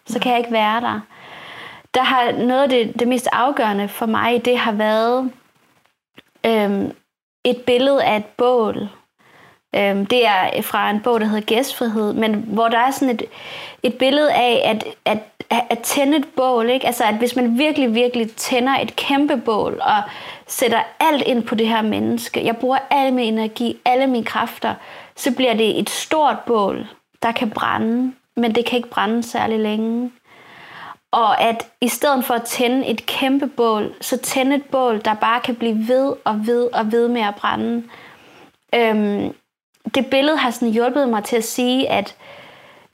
Så kan jeg ikke være der. Der har noget af det, det mest afgørende for mig, det har været øhm, et billede af et bål. Øhm, det er fra en bog, der hedder Gæstfrihed, men hvor der er sådan et, et billede af at, at, at tænde et bål. Ikke? Altså at hvis man virkelig, virkelig tænder et kæmpe bål og sætter alt ind på det her menneske, jeg bruger al min energi, alle mine kræfter, så bliver det et stort bål, der kan brænde, men det kan ikke brænde særlig længe. Og at i stedet for at tænde et kæmpe bål, så tænde et bål, der bare kan blive ved og ved og ved med at brænde. øhm, det billede har sådan hjulpet mig til at sige, at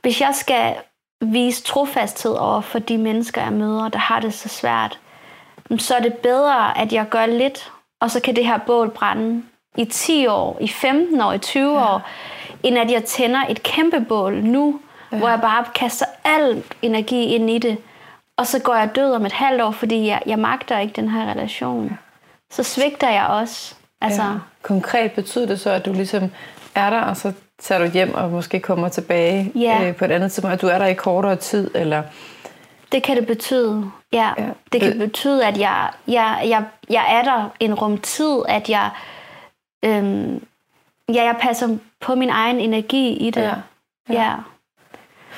hvis jeg skal vise trofasthed over for de mennesker, jeg møder, der har det så svært, så er det bedre, at jeg gør lidt, og så kan det her bål brænde i 10 år, i 15 år, i 20 ja. år, end at jeg tænder et kæmpe bål nu, ja. hvor jeg bare kaster al energi ind i det, og så går jeg død om et halvt år, fordi jeg, jeg magter ikke den her relation. Så svigter jeg også. Altså, ja. Konkret betyder det så, at du ligesom er der, og så tager du hjem og måske kommer tilbage ja. øh, på et andet tidspunkt, at du er der i kortere tid, eller... Det kan det betyde, ja. ja. Det kan betyde, at jeg, jeg, jeg, jeg er der en rum tid, at jeg, øhm, ja, jeg passer på min egen energi i det. Ja. ja. ja.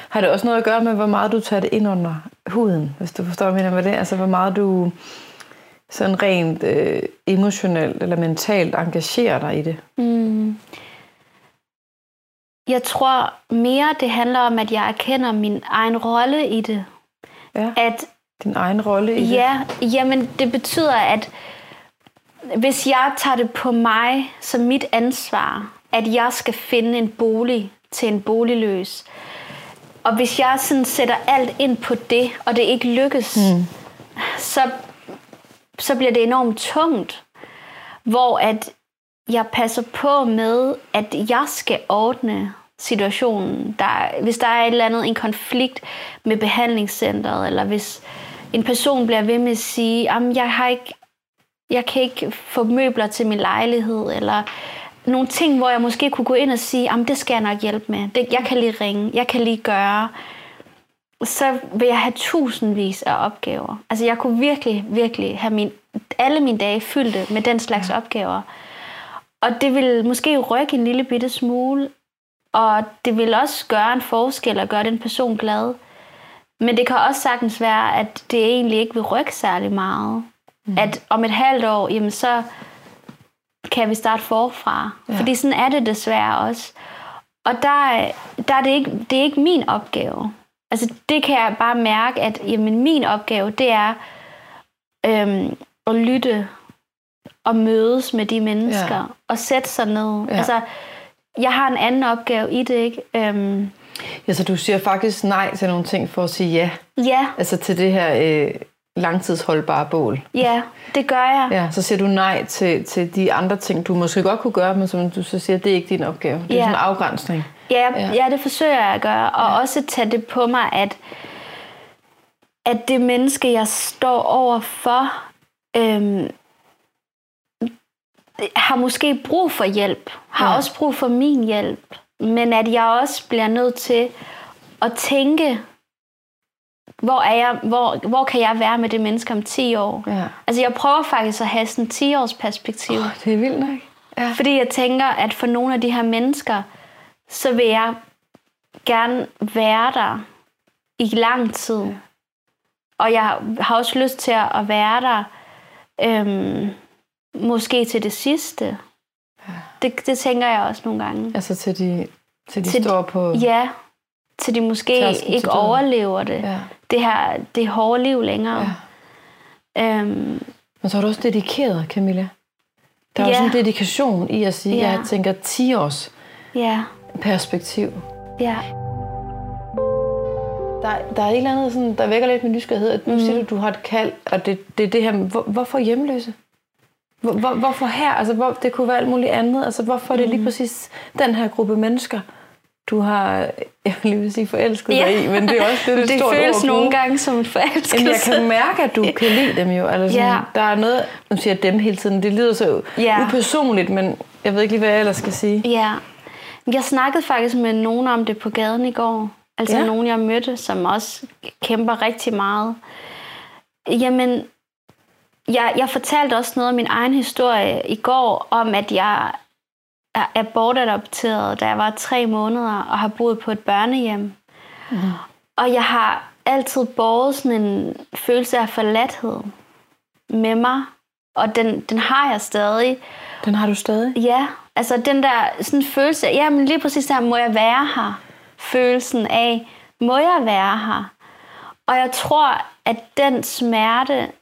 Har det også noget at gøre med, hvor meget du tager det ind under huden, hvis du forstår, hvad jeg mener med det? Altså, hvor meget du sådan rent øh, emotionelt eller mentalt engagerer dig i det? Mm. Jeg tror mere, det handler om, at jeg erkender min egen rolle i det. Ja, at, din egen rolle i ja, det? Jamen, det betyder, at hvis jeg tager det på mig som mit ansvar, at jeg skal finde en bolig til en boligløs, og hvis jeg sådan sætter alt ind på det, og det ikke lykkes, mm. så, så bliver det enormt tungt. Hvor at jeg passer på med, at jeg skal ordne situationen. Der, hvis der er et eller andet, en konflikt med behandlingscentret, eller hvis en person bliver ved med at sige, at jeg, har ikke, jeg kan ikke få møbler til min lejlighed, eller nogle ting, hvor jeg måske kunne gå ind og sige, at det skal jeg nok hjælpe med. Det, jeg kan lige ringe, jeg kan lige gøre. Så vil jeg have tusindvis af opgaver. Altså jeg kunne virkelig, virkelig have min, alle mine dage fyldte med den slags opgaver. Og det vil måske rykke en lille bitte smule, og det vil også gøre en forskel og gøre den person glad. Men det kan også sagtens være, at det egentlig ikke vil rykke særlig meget. Mm. At om et halvt år, jamen så kan vi starte forfra. Ja. Fordi sådan er det desværre også. Og der, der er det, ikke, det er ikke min opgave. Altså det kan jeg bare mærke, at jamen, min opgave, det er øhm, at lytte og mødes med de mennesker ja. og sætte sig ned. Ja. Altså, jeg har en anden opgave i det, ikke? Øhm, ja, så du siger faktisk nej til nogle ting for at sige ja? Ja. Altså til det her øh, langtidsholdbare bål? Ja, det gør jeg. Ja, så siger du nej til, til de andre ting, du måske godt kunne gøre, men som du så siger, det er ikke din opgave. Det er ja. sådan en afgrænsning. Ja, ja. ja, det forsøger jeg at gøre. Og ja. også tage det på mig, at, at det menneske, jeg står over for, øhm, har måske brug for hjælp, har ja. også brug for min hjælp, men at jeg også bliver nødt til at tænke, hvor, er jeg, hvor, hvor kan jeg være med det menneske om 10 år? Ja. Altså jeg prøver faktisk at have sådan en 10 års perspektiv. Oh, det er vildt nok. Ja. Fordi jeg tænker, at for nogle af de her mennesker, så vil jeg gerne være der i lang tid. Ja. Og jeg har også lyst til at være der øhm, måske til det sidste. Ja. Det, det tænker jeg også nogle gange. Altså til de, til de til står på... Ja, til de måske ikke overlever det. Ja. Det her det hårde liv længere. Ja. Øhm, Men så er du også dedikeret, Camilla. Der er ja. også en dedikation i at sige, ja. jeg tænker 10 års ja. perspektiv. Ja. Der, der er et eller andet, sådan, der vækker lidt med nysgerrighed. At nu mm. siger du, du har et kald, og det, det, det her, hvor, hvorfor hjemløse? Hvor, hvor, hvorfor her? Altså, hvor, det kunne være alt muligt andet. Altså, hvorfor er det lige mm. præcis den her gruppe mennesker, du har, jeg vil lige sige forelsket ja. dig i, men det er også det, det, det stort føles nogle gange som en forelskelse. Jamen, jeg kan mærke, at du kan lide dem jo. Altså, sådan, ja. Der er noget, nu siger dem hele tiden, det lyder så ja. upersonligt, men jeg ved ikke lige, hvad jeg ellers skal sige. Ja. Jeg snakkede faktisk med nogen om det på gaden i går. Altså ja. nogen, jeg mødte, som også kæmper rigtig meget. Jamen, jeg, jeg fortalte også noget af min egen historie i går, om at jeg er bortadopteret, da jeg var tre måneder, og har boet på et børnehjem. Mm. Og jeg har altid båret sådan en følelse af forladthed med mig, og den, den har jeg stadig. Den har du stadig? Ja, altså den der sådan følelse, jamen lige præcis der, må jeg være her? Følelsen af, må jeg være her? Og jeg tror, at den smerte,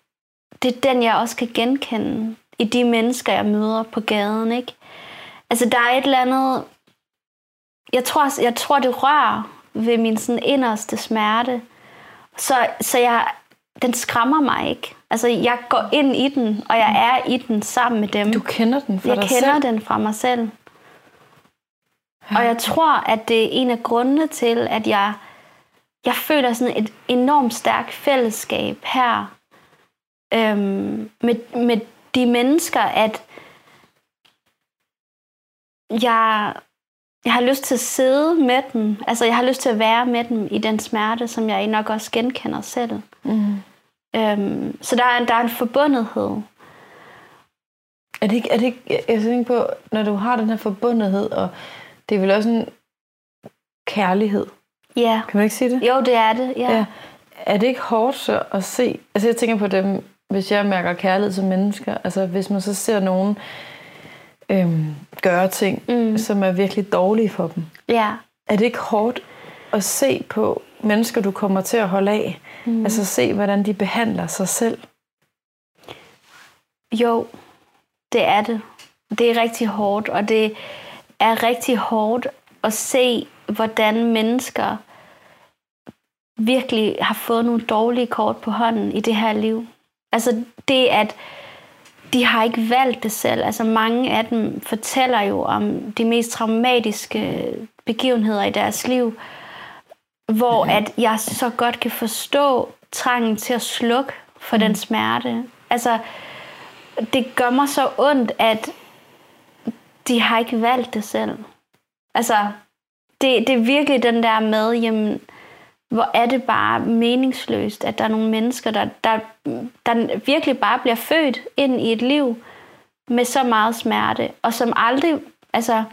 det er den, jeg også kan genkende i de mennesker, jeg møder på gaden, ikke? Altså, der er et eller andet... Jeg tror, jeg tror det rører ved min sådan inderste smerte. Så, så jeg, den skræmmer mig ikke. Altså, jeg går ind i den, og jeg er i den sammen med dem. Du kender den fra jeg dig kender selv? den fra mig selv. Og jeg tror, at det er en af grundene til, at jeg, jeg føler sådan et enormt stærkt fællesskab her øhm, med, med de mennesker, at jeg, jeg har lyst til at sidde med dem. Altså, jeg har lyst til at være med dem i den smerte, som jeg nok også genkender selv. Mm. Øhm, så der er, en, der er en forbundethed. Er det ikke, er det ikke, jeg tænker på, når du har den her forbundethed, og det er vel også en kærlighed, Ja, kan man ikke sige det? jo, det er det. Ja. Ja. Er det ikke hårdt så at se, altså jeg tænker på dem, hvis jeg mærker kærlighed som mennesker, altså hvis man så ser nogen øhm, gøre ting, Mm. som er virkelig dårlige for dem, ja. er det ikke hårdt at se på mennesker, du kommer til at holde af? Mm. Altså se, hvordan de behandler sig selv. Jo, det er det. Det er rigtig hårdt, og det er rigtig hårdt at se, hvordan mennesker virkelig har fået nogle dårlige kort på hånden i det her liv. Altså det, at de har ikke valgt det selv. Altså mange af dem fortæller jo om de mest traumatiske begivenheder i deres liv, hvor at jeg så godt kan forstå trangen til at slukke for den smerte. Altså, det gør mig så ondt, at de har ikke valgt det selv. Altså, det, det er virkelig den der med, jamen, hvor er det bare meningsløst, at der er nogle mennesker, der, der, der virkelig bare bliver født ind i et liv med så meget smerte, og som aldrig, altså,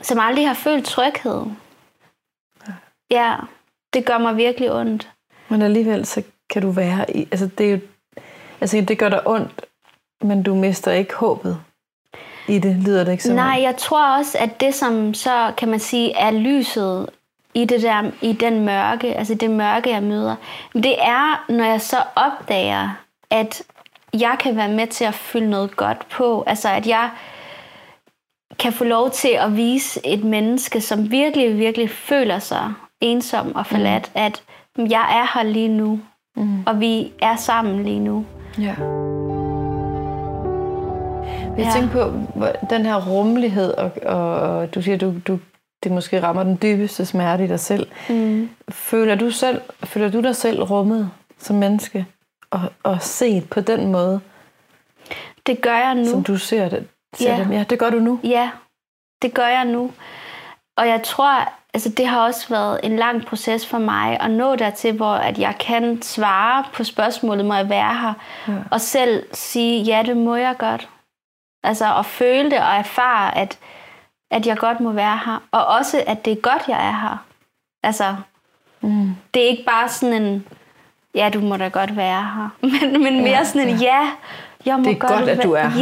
som aldrig har følt tryghed. Ja, det gør mig virkelig ondt. Men alligevel, så kan du være i... Altså, det, er jo, altså, det gør dig ondt, men du mister ikke håbet i det, lyder det ikke som Nej, jeg tror også, at det som så, kan man sige, er lyset i, det der, i den mørke, altså det mørke, jeg møder, det er, når jeg så opdager, at jeg kan være med til at fylde noget godt på. Altså at jeg kan få lov til at vise et menneske, som virkelig, virkelig føler sig ensom og forladt, mm. at jeg er her lige nu, mm. og vi er sammen lige nu. Ja. Jeg Ja. tænker på den her rummelighed, og, og, og du siger, du, du, det måske rammer den dybeste smerte i dig selv. Mm. Føler du, selv, føler du dig selv rummet som menneske, og, og set på den måde, Det gør jeg nu. som du ser det? Ser Ja. dem? ja, det gør du nu. Ja, det gør jeg nu. Og jeg tror, altså det har også været en lang proces for mig at nå dertil, hvor at jeg kan svare på spørgsmålet, må jeg være her? Ja. Og selv sige, ja, det må jeg godt. Altså at føle det og erfare, at, at jeg godt må være her. Og også, at det er godt, jeg er her. Altså, Mm. det er ikke bare sådan en, ja, du må da godt være her. Men, men mere Ja, sådan en, ja, jeg må Det er godt godt, at være- du er her.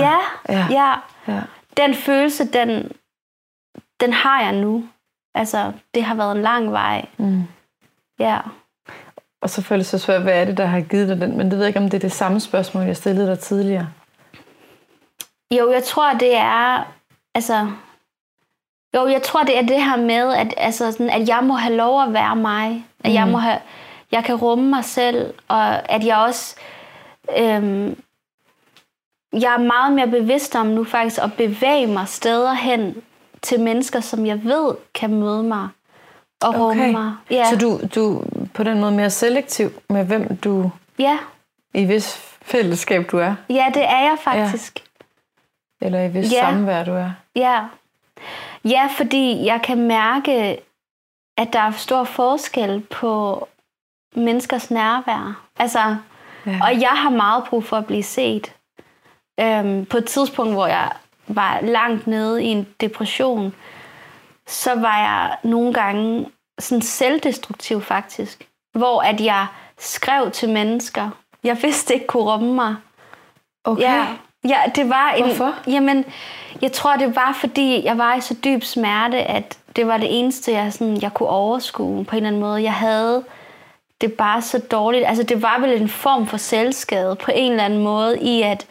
Ja, Ja. ja. Ja. Den følelse, den, den har jeg nu. Altså, det har været en lang vej. Mm. Ja. Og så føler jeg så svært, hvad er det, der har givet dig den? Men det ved jeg ikke, om det er det samme spørgsmål, jeg stillede dig tidligere. Jo, jeg tror, det er... Altså... Jo, jeg tror, det er det her med, at, altså, sådan, at jeg må have lov at være mig. At jeg Mm. må have... Jeg kan rumme mig selv, og at jeg også... Øhm, jeg er meget mere bevidst om nu faktisk at bevæge mig steder hen til mennesker, som jeg ved kan møde mig og rumme mig. Ja. Så du, du er på den måde mere selektiv med, hvem du ja. i hvis fællesskab du er, ja, det er jeg faktisk. eller i hvis Ja. samvær du er. Ja. Ja, fordi jeg kan mærke, at der er stor forskel på menneskers nærvær. Altså, Ja. og jeg har meget brug for at blive set. Øhm, på et tidspunkt, hvor jeg var langt nede i en depression, så var jeg nogle gange sådan selvdestruktiv faktisk. Hvor at jeg skrev til mennesker, jeg vidste ikke kunne rumme mig. Okay. Ja, ja det var en, Hvorfor? Jamen, jeg tror, det var, fordi jeg var i så dyb smerte, at det var det eneste, jeg, sådan, jeg kunne overskue på en eller anden måde. Jeg havde det bare så dårligt. Altså, det var vel en form for selvskade på en eller anden måde, i at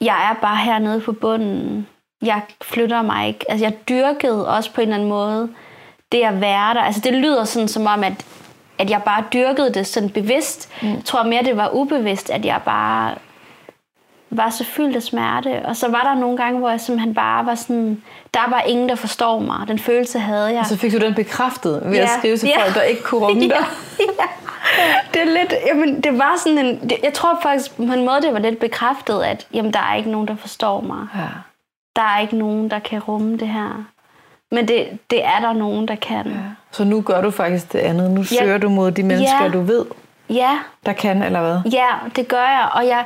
jeg er bare hernede på bunden. jeg flytter mig ikke. Altså, jeg dyrkede også på en eller anden måde det at være der. Altså, det lyder sådan som om, at, at jeg bare dyrkede det sådan bevidst. Mm. Jeg tror mere, det var ubevidst, at jeg bare var så fyldt af smerte. Og så var der nogle gange, hvor jeg simpelthen bare var sådan, der var ingen, der forstår mig. Den følelse havde jeg. Og så fik du den bekræftet ved ja. at skrive til ja. folk, der ikke kunne rumme dig. Ja. ja. Det er lidt, jamen, det var sådan en, det, jeg tror faktisk på en måde, det var lidt bekræftet, at jamen, der er ikke nogen, der forstår mig. Ja. Der er ikke nogen, der kan rumme det her. Men det, det er der nogen, der kan. Ja. Så nu gør du faktisk det andet. Nu ja. søger du mod de mennesker, ja. du ved, ja. der kan, eller hvad? Ja, det gør jeg. Og jeg,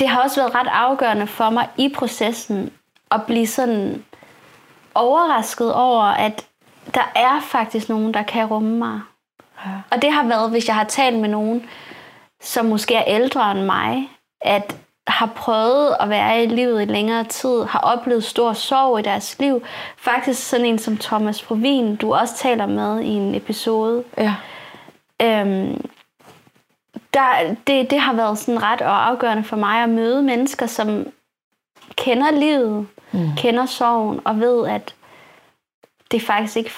det har også været ret afgørende for mig i processen at blive sådan overrasket over, at der er faktisk nogen, der kan rumme mig. Ja. Og det har været, hvis jeg har talt med nogen, som måske er ældre end mig, at har prøvet at være i livet i længere tid, har oplevet stor sorg i deres liv. Faktisk sådan en som Thomas Provin, du også taler med i en episode. Ja. Øhm, der, det, det har været sådan ret og afgørende for mig at møde mennesker, som kender livet, mm. kender sorgen og ved, at det faktisk ikke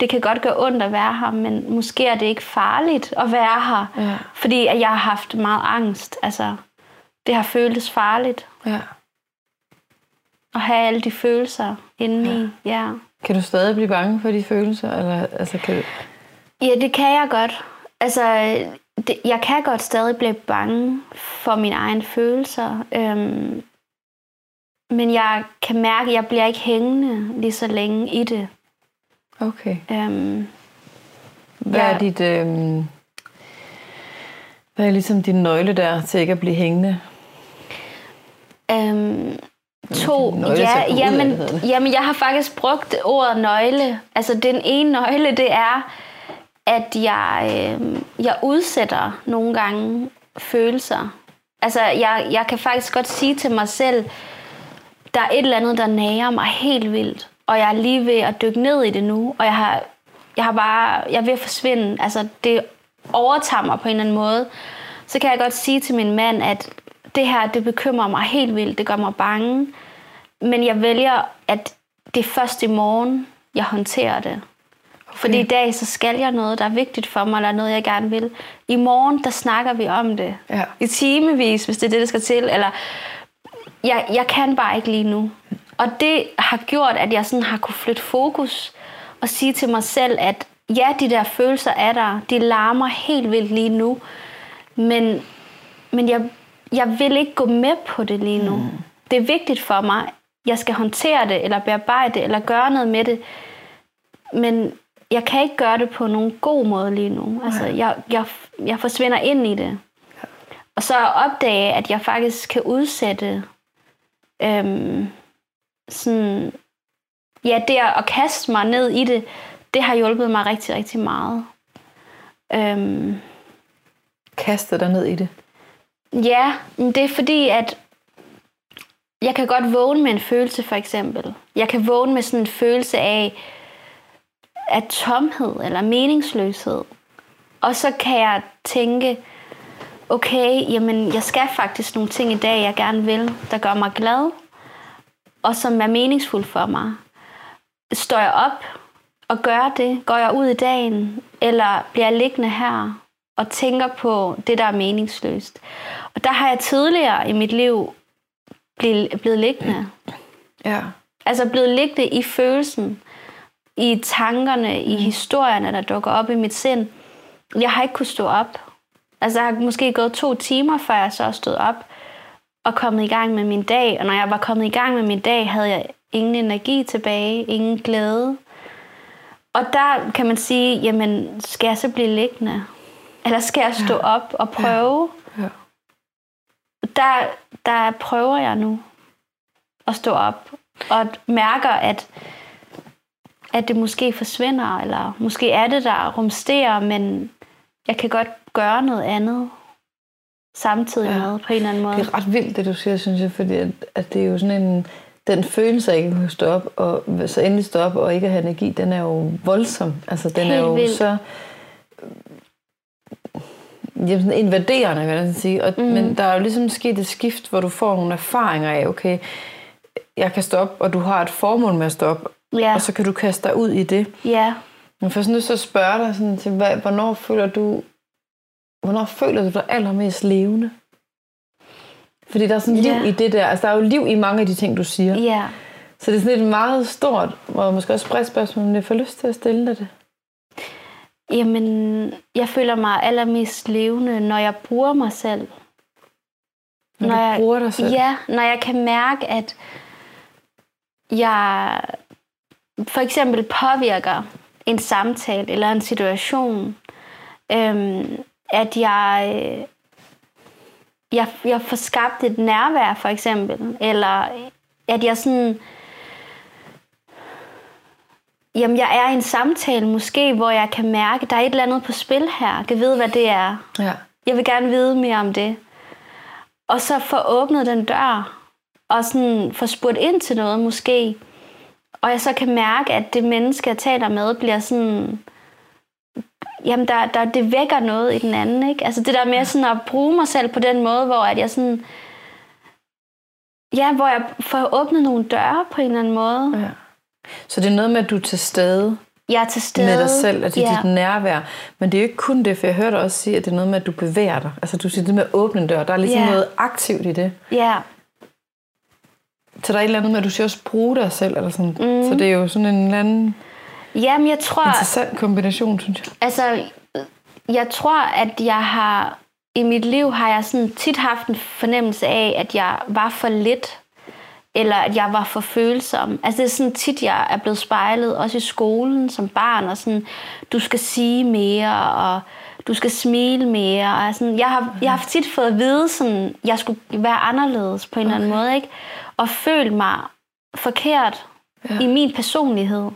det kan godt gøre ondt at være her, men måske er det ikke farligt at være her, ja. fordi at jeg har haft meget angst. Altså, det har føltes farligt. Ja. At have alle de følelser inde ja. ja. Kan du stadig blive bange for de følelser? Eller, altså, kan du... Ja, det kan jeg godt. Altså, det, jeg kan godt stadig blive bange for mine egne følelser. Øhm, men jeg kan mærke, at jeg bliver ikke hængende lige så længe i det. Okay. Øhm, hvad ja. er dit... Øhm, hvad er ligesom din nøgle der til ikke at blive hængende? Øhm, to. Ja, jamen, jamen, jeg har faktisk brugt ordet nøgle. Altså, den ene nøgle, det er, at jeg, øh, jeg udsætter nogle gange følelser. Altså, jeg, jeg kan faktisk godt sige til mig selv, der er et eller andet, der nager mig helt vildt og jeg er lige ved at dykke ned i det nu, og jeg har, jeg har bare, jeg er ved at forsvinde. Altså, det overtager mig på en eller anden måde. Så kan jeg godt sige til min mand, at det her, det bekymrer mig helt vildt, det gør mig bange. Men jeg vælger, at det er først i morgen, jeg håndterer det. Fordi i dag, så skal jeg noget, der er vigtigt for mig, eller noget, jeg gerne vil. I morgen, der snakker vi om det. Ja. I timevis, hvis det er det, der skal til. Eller, jeg, jeg kan bare ikke lige nu. Og det har gjort, at jeg sådan har kunne flytte fokus og sige til mig selv, at ja, de der følelser er der. De larmer helt vildt lige nu. Men, men jeg, jeg vil ikke gå med på det lige nu. Mm. Det er vigtigt for mig. Jeg skal håndtere det, eller bearbejde det, eller gøre noget med det. Men jeg kan ikke gøre det på nogen god måde lige nu. Altså, jeg, jeg, jeg forsvinder ind i det. Og så opdage, at jeg faktisk kan udsætte øhm, sådan, ja, det at kaste mig ned i det, det har hjulpet mig rigtig, rigtig meget. Øhm, Kaste dig ned i det? Ja, det er fordi, at jeg kan godt vågne med en følelse, for eksempel. Jeg kan vågne med sådan en følelse af, af tomhed eller meningsløshed. Og så kan jeg tænke, okay, jamen jeg skal faktisk nogle ting i dag, jeg gerne vil, der gør mig glad og som er meningsfuldt for mig. Står jeg op og gør det? Går jeg ud i dagen? Eller bliver jeg liggende her og tænker på det, der er meningsløst? Og der har jeg tidligere i mit liv blevet, blevet liggende. Ja. Altså blevet liggende i følelsen, i tankerne, i mm. historierne, der dukker op i mit sind. Jeg har ikke kunnet stå op. Altså, jeg har måske gået to timer, før jeg så stod op og kommet i gang med min dag. Og når jeg var kommet i gang med min dag, havde jeg ingen energi tilbage, ingen glæde. Og der kan man sige, jamen, skal jeg så blive liggende? Eller skal jeg stå ja. op og prøve? Ja. Ja. Der, der prøver jeg nu at stå op og mærker, at, at det måske forsvinder, eller måske er det, der rumsterer, men jeg kan godt gøre noget andet samtidig ja. med på en eller anden måde. Det er ret vildt, det du siger, synes jeg, fordi at, at det er jo sådan en, den følelse af ikke at kunne stå op, og så endelig stå op og ikke have energi, den er jo voldsom. Altså, den Helt er jo vildt. så jamen, sådan invaderende, vil jeg sige. Og, mm. Men der er jo ligesom sket et skift, hvor du får nogle erfaringer af, okay, jeg kan stoppe, og du har et formål med at stoppe, Ja. og så kan du kaste dig ud i det. Ja. Men for sådan nødt til at spørge dig, sådan, til, hvad, hvornår føler du, hvornår føler du dig allermest levende? Fordi der er sådan liv Ja. i det der. Altså, der er jo liv i mange af de ting, du siger. Ja. Så det er sådan et meget stort, og måske også bredt spørgsmål, men jeg får lyst til at stille dig det. Jamen, jeg føler mig allermest levende, når jeg bruger mig selv. Når, Når du jeg- bruger dig selv. Ja, når jeg kan mærke, at jeg for eksempel påvirker en samtale eller en situation, øhm, at jeg, øh, jeg, jeg får skabt et nærvær for eksempel, eller at jeg sådan, jamen jeg er i en samtale måske, hvor jeg kan mærke, at der er et eller andet på spil her, jeg kan vide, hvad det er. Ja. Jeg vil gerne vide mere om det. Og så få åbnet den dør, og sådan få spurgt ind til noget måske. Og jeg så kan mærke, at det menneske, jeg taler med, bliver sådan... Jamen, der, der, det vækker noget i den anden, ikke? Altså det der med sådan at bruge mig selv på den måde, hvor at jeg sådan... Ja, hvor jeg får åbnet nogle døre på en eller anden måde. ja. Så det er noget med, at du er til stede Jeg er til stede. med dig selv, at det er ja. dit nærvær. Men det er jo ikke kun det, for jeg hørte også sige, at det er noget med, at du bevæger dig. Altså du siger det med at åbne dør. Der er ligesom Ja. noget aktivt i det. Ja, Så der er et eller andet med, at du siger også bruge dig selv. Eller sådan. Mhm. Så det er jo sådan en eller anden Jamen, jeg tror... interessant kombination, synes jeg. Altså, jeg tror, at jeg har i mit liv har jeg sådan tit haft en fornemmelse af, at jeg var for lidt, eller at jeg var for følsom. Altså det er sådan tit, jeg er blevet spejlet, også i skolen som barn, og sådan, du skal sige mere, og du skal smile mere. Og sådan, jeg, har, jeg har tit fået at vide, sådan, jeg skulle være anderledes på en okay. eller anden måde, ikke? og føle mig forkert ja. i min personlighed.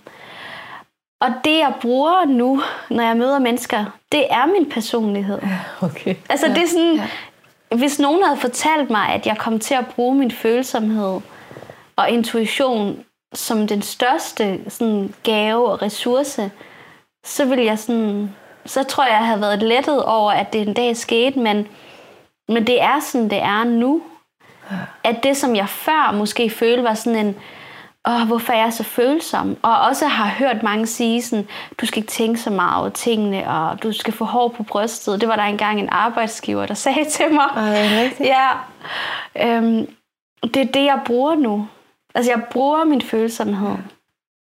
Og det, jeg bruger nu, når jeg møder mennesker, det er min personlighed. Okay. Altså, det er sådan, hvis nogen havde fortalt mig, at jeg kom til at bruge min følsomhed og intuition som den største sådan, gave og ressource, så ville jeg sådan, så tror jeg, jeg havde været lettet over, at det en dag skete, men, men det er sådan, det er nu. At det, som jeg før måske følte, var sådan en, åh, hvorfor er jeg så følsom? Og også har hørt mange sige sådan, du skal ikke tænke så meget over tingene, og du skal få hår på brystet. Det var der engang en arbejdsgiver, der sagde til mig. Ej? Ja. Øhm, det er det, jeg bruger nu. Altså, jeg bruger min følsomhed.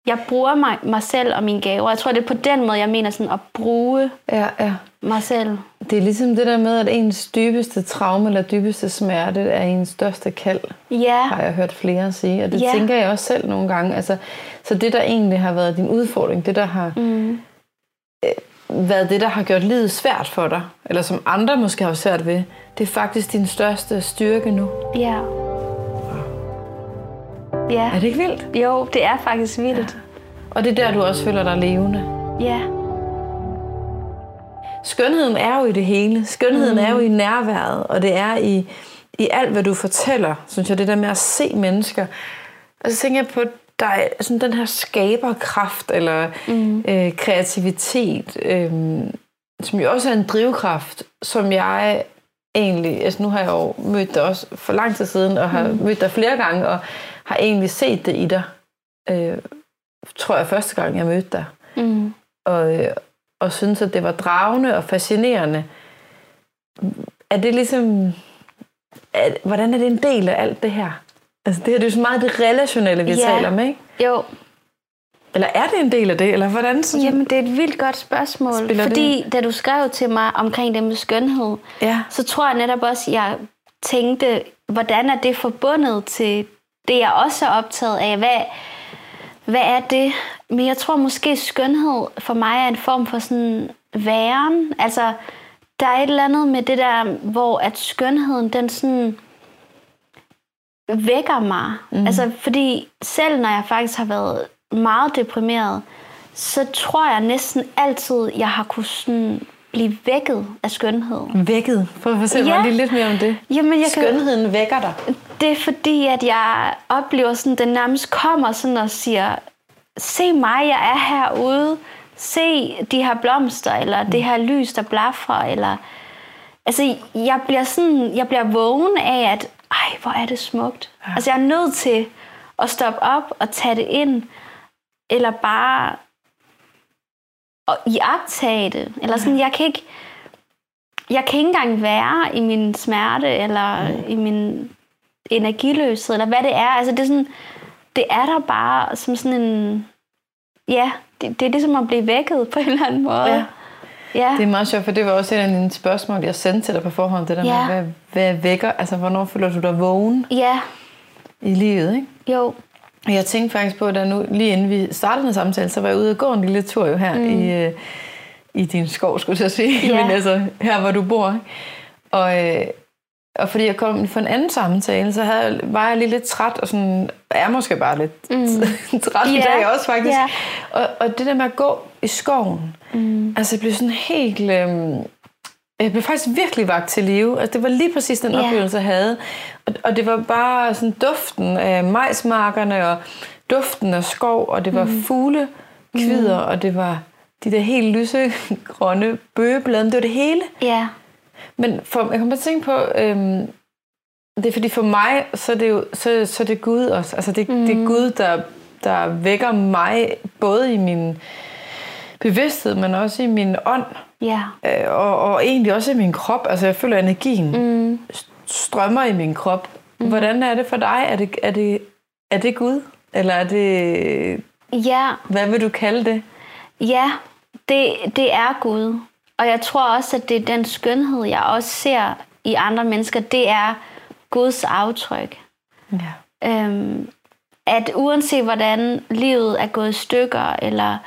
Jeg bruger mig, mig selv og mine gaver. Jeg tror, det er på den måde, jeg mener sådan at bruge Ja, ja. mig selv. Det er ligesom det der med, at ens dybeste traume eller dybeste smerte er ens største kald, Ja, har jeg hørt flere sige. Og det Ja. tænker jeg også selv nogle gange. Altså, så det, der egentlig har været din udfordring, det, der har mm. været det, der har gjort livet svært for dig, eller som andre måske har svært ved, det er faktisk din største styrke nu. ja. Ja, Er det ikke vildt? jo, det er faktisk vildt. Og det er der, du også føler dig levende. Ja, Skønheden er jo i det hele. Skønheden mm. er jo i nærværet, og det er i, i alt, hvad du fortæller, synes jeg, det der med at se mennesker. Og så tænker jeg på, er sådan den her skaberkraft, eller mm. øh, kreativitet, øh, som jo også er en drivkraft, som jeg egentlig, altså nu har jeg jo mødt dig også for lang tid siden, og har mm. mødt dig flere gange, og har egentlig set det i dig. Øh, tror jeg første gang, jeg mødte dig. mm. og, øh, og synes, at det var dragende og fascinerende. Er det ligesom... Er, hvordan er det en del af alt det her? Altså, det her det er jo så meget det relationelle, vi Ja. taler om, ikke? jo. Eller er det en del af det? Eller hvordan sådan... Jamen, det er et vildt godt spørgsmål. Spiller fordi da du skrev til mig omkring det med skønhed, Ja. så tror jeg netop også, jeg tænkte, hvordan er det forbundet til det, jeg også er optaget af? Hvad, hvad er det? Men jeg tror måske, skønhed for mig er en form for sådan væren. Altså, der er et eller andet med det der, hvor at skønheden, den sådan vækker mig. Mm. Altså, fordi selv når jeg faktisk har været meget deprimeret, så tror jeg næsten altid, jeg har kunnet sådan blive vækket af skønhed. Vækket. Prøv at fortælle Ja. mig lige lidt mere om det. Jamen, jeg kan, Skønheden vækker dig. det er fordi, at jeg oplever sådan, den nærmest kommer sådan og siger, se mig, jeg er herude. Se de her blomster, eller det her lys, der blaffer, eller... Altså, jeg bliver sådan, jeg bliver vågen af, at ej, hvor er det smukt. Ja. Altså, jeg er nødt til at stoppe op og tage det ind, eller bare at iagtage det. Eller sådan, jeg kan ikke, jeg kan ikke engang være i min smerte, eller i min energiløshed, eller hvad det er. Altså, det er sådan, det er der bare som sådan en, ja, det, det er ligesom at blive vækket på en eller anden måde. Ja. Ja. Det er meget sjovt, for det var også et af dine spørgsmål, jeg sendte til dig på forhånd. Det der Ja. med, hvad, hvad vækker, altså hvornår føler du dig vågen ja, i livet, ikke? jo, jeg tænkte faktisk på, at nu, lige inden vi startede den samtale, så var jeg ude og gå en lille tur jo her mm. i, øh, i din skov, skulle jeg sige. Ja. Men altså, her hvor du bor. Og, øh, og fordi jeg kom for en anden samtale, så havde, var jeg lige lidt træt, og sådan, er måske bare lidt mm. træt i Ja. dag også faktisk. Ja. Og, og det der med at gå i skoven, mm. altså jeg blev sådan helt... Øh, jeg blev faktisk virkelig vagt til live. Altså, det var lige præcis den Ja. oplevelse, jeg havde. Og, og det var bare sådan duften af majsmarkerne, og duften af skov, og det var mm. fugle, kvider, mm. og det var de der helt lysegrønne bøgeblade. Det var det hele. ja, Men for, jeg kommer til at tænke på, øhm, det er fordi for mig, så er det jo så, så er det Gud også. Altså det, mm. det er Gud, der, der vækker mig, både i min bevidsthed, men også i min ånd, ja, øh, og, og egentlig også i min krop. Altså jeg føler, at energien mm. strømmer i min krop. Mm. Hvordan er det for dig? Er det, er, det, er det Gud? Eller er det... ja, Hvad vil du kalde det? ja, det, det er Gud. Og jeg tror også, at det er den skønhed, jeg også ser i andre mennesker, det er Guds aftryk. Ja. Øhm, at uanset hvordan livet er gået i stykker, eller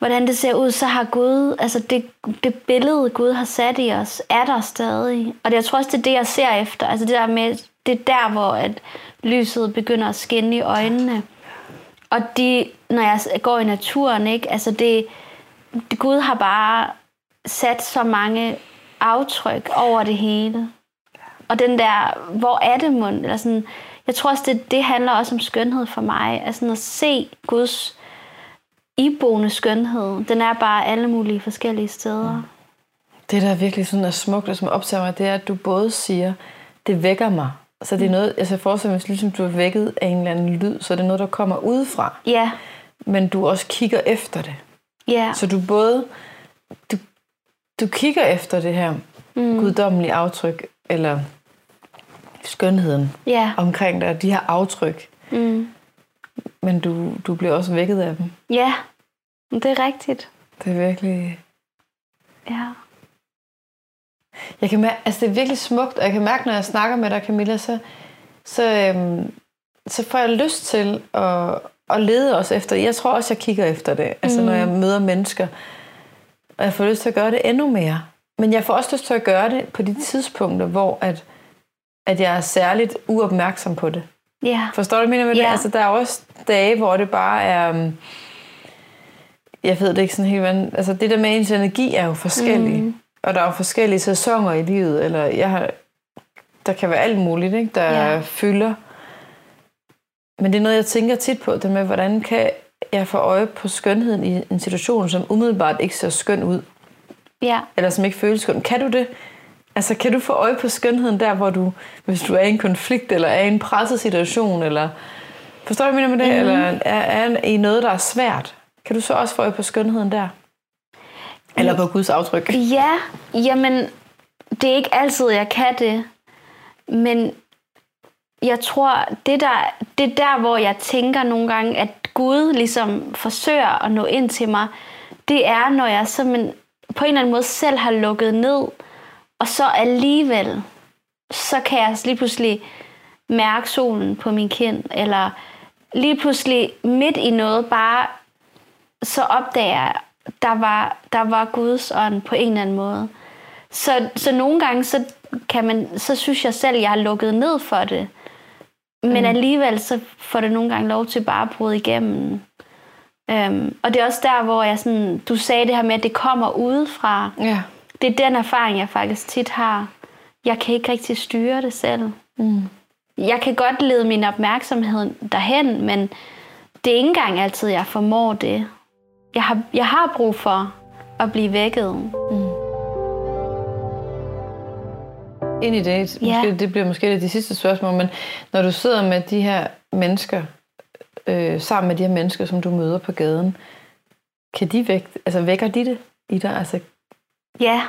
hvordan det ser ud, så har Gud, altså det, det billede, Gud har sat i os, er der stadig. Og det, jeg tror også, det er det, jeg ser efter. Altså det der med, det er der, hvor at lyset begynder at skinne i øjnene. Og de, når jeg går i naturen, ikke, altså det, det, Gud har bare sat så mange aftryk over det hele. Og den der, hvor er det mund? Eller sådan, jeg tror også, det, det handler også om skønhed for mig. Altså at se Guds iboende skønhed. Den er bare alle mulige forskellige steder. Det, der virkelig sådan er smukt, og som optager mig, det er, at du både siger, det vækker mig. Så det er noget, altså jeg forestiller mig, ligesom du er vækket af en eller anden lyd, så er det noget, der kommer udefra. Ja, Men du også kigger efter det. ja, Så du både, du, du kigger efter det her mm. guddommelige aftryk, eller skønheden ja, omkring dig, de her aftryk. mm, Men du, du bliver også vækket af dem. ja. Det er rigtigt. Det er virkelig... Ja. Jeg kan mærke, altså det er virkelig smukt, og jeg kan mærke, når jeg snakker med dig, Camilla, så, så, øhm, så får jeg lyst til at, at lede også efter Jeg tror også, jeg kigger efter det, altså når jeg møder mennesker. Og jeg får lyst til at gøre det endnu mere. Men jeg får også lyst til at gøre det på de tidspunkter, hvor at, at jeg er særligt uopmærksom på det. Ja. Forstår du, hvad jeg mener med det? Ja. Altså, der er også dage, hvor det bare er... um, Jeg ved det ikke sådan helt, hvordan... Altså, det der med ens energi er jo forskellig. Mm. Og der er jo forskellige sæsoner i livet. Eller jeg har, der kan være alt muligt, ikke? der ja. fylder. Men det er noget, jeg tænker tit på. Det med, hvordan kan jeg få øje på skønheden i en situation, som umiddelbart ikke ser skøn ud. Ja. Eller som ikke føles skøn. Kan du det? Altså, kan du få øje på skønheden der, hvor du, hvis du er i en konflikt, eller er i en presset situation, eller... Forstår du, hvad jeg mener med det? Mm. Eller er, er i noget, der er svært? Kan du så også få øje på skønheden der? Eller på Guds aftryk? Ja, jamen, det er ikke altid, jeg kan det. Men jeg tror, det, der, det er der, hvor jeg tænker nogle gange, at Gud ligesom forsøger at nå ind til mig, det er, når jeg simpelthen på en eller anden måde selv har lukket ned, og så alligevel, så kan jeg lige pludselig mærke solen på min kind, eller lige pludselig midt i noget bare, så opdager jeg, der var, der var Guds ånd på en eller anden måde. Så, så nogle gange, så, kan man, så synes jeg selv, jeg har lukket ned for det. Men mm. alligevel, så får det nogle gange lov til bare at bryde igennem. Um, og det er også der, hvor jeg sådan, du sagde det her med, at det kommer udefra. Ja. Det er den erfaring, jeg faktisk tit har. Jeg kan ikke rigtig styre det selv. Mm. Jeg kan godt lede min opmærksomhed derhen, men det er ikke engang altid, jeg formår det. Jeg har, jeg har brug for at blive vækket. ind i det. Måske, Ja. Det bliver måske det de sidste spørgsmål, men når du sidder med de her mennesker, øh, sammen med de her mennesker, som du møder på gaden, kan de væk, altså vækker de det i dig? Altså, Ja,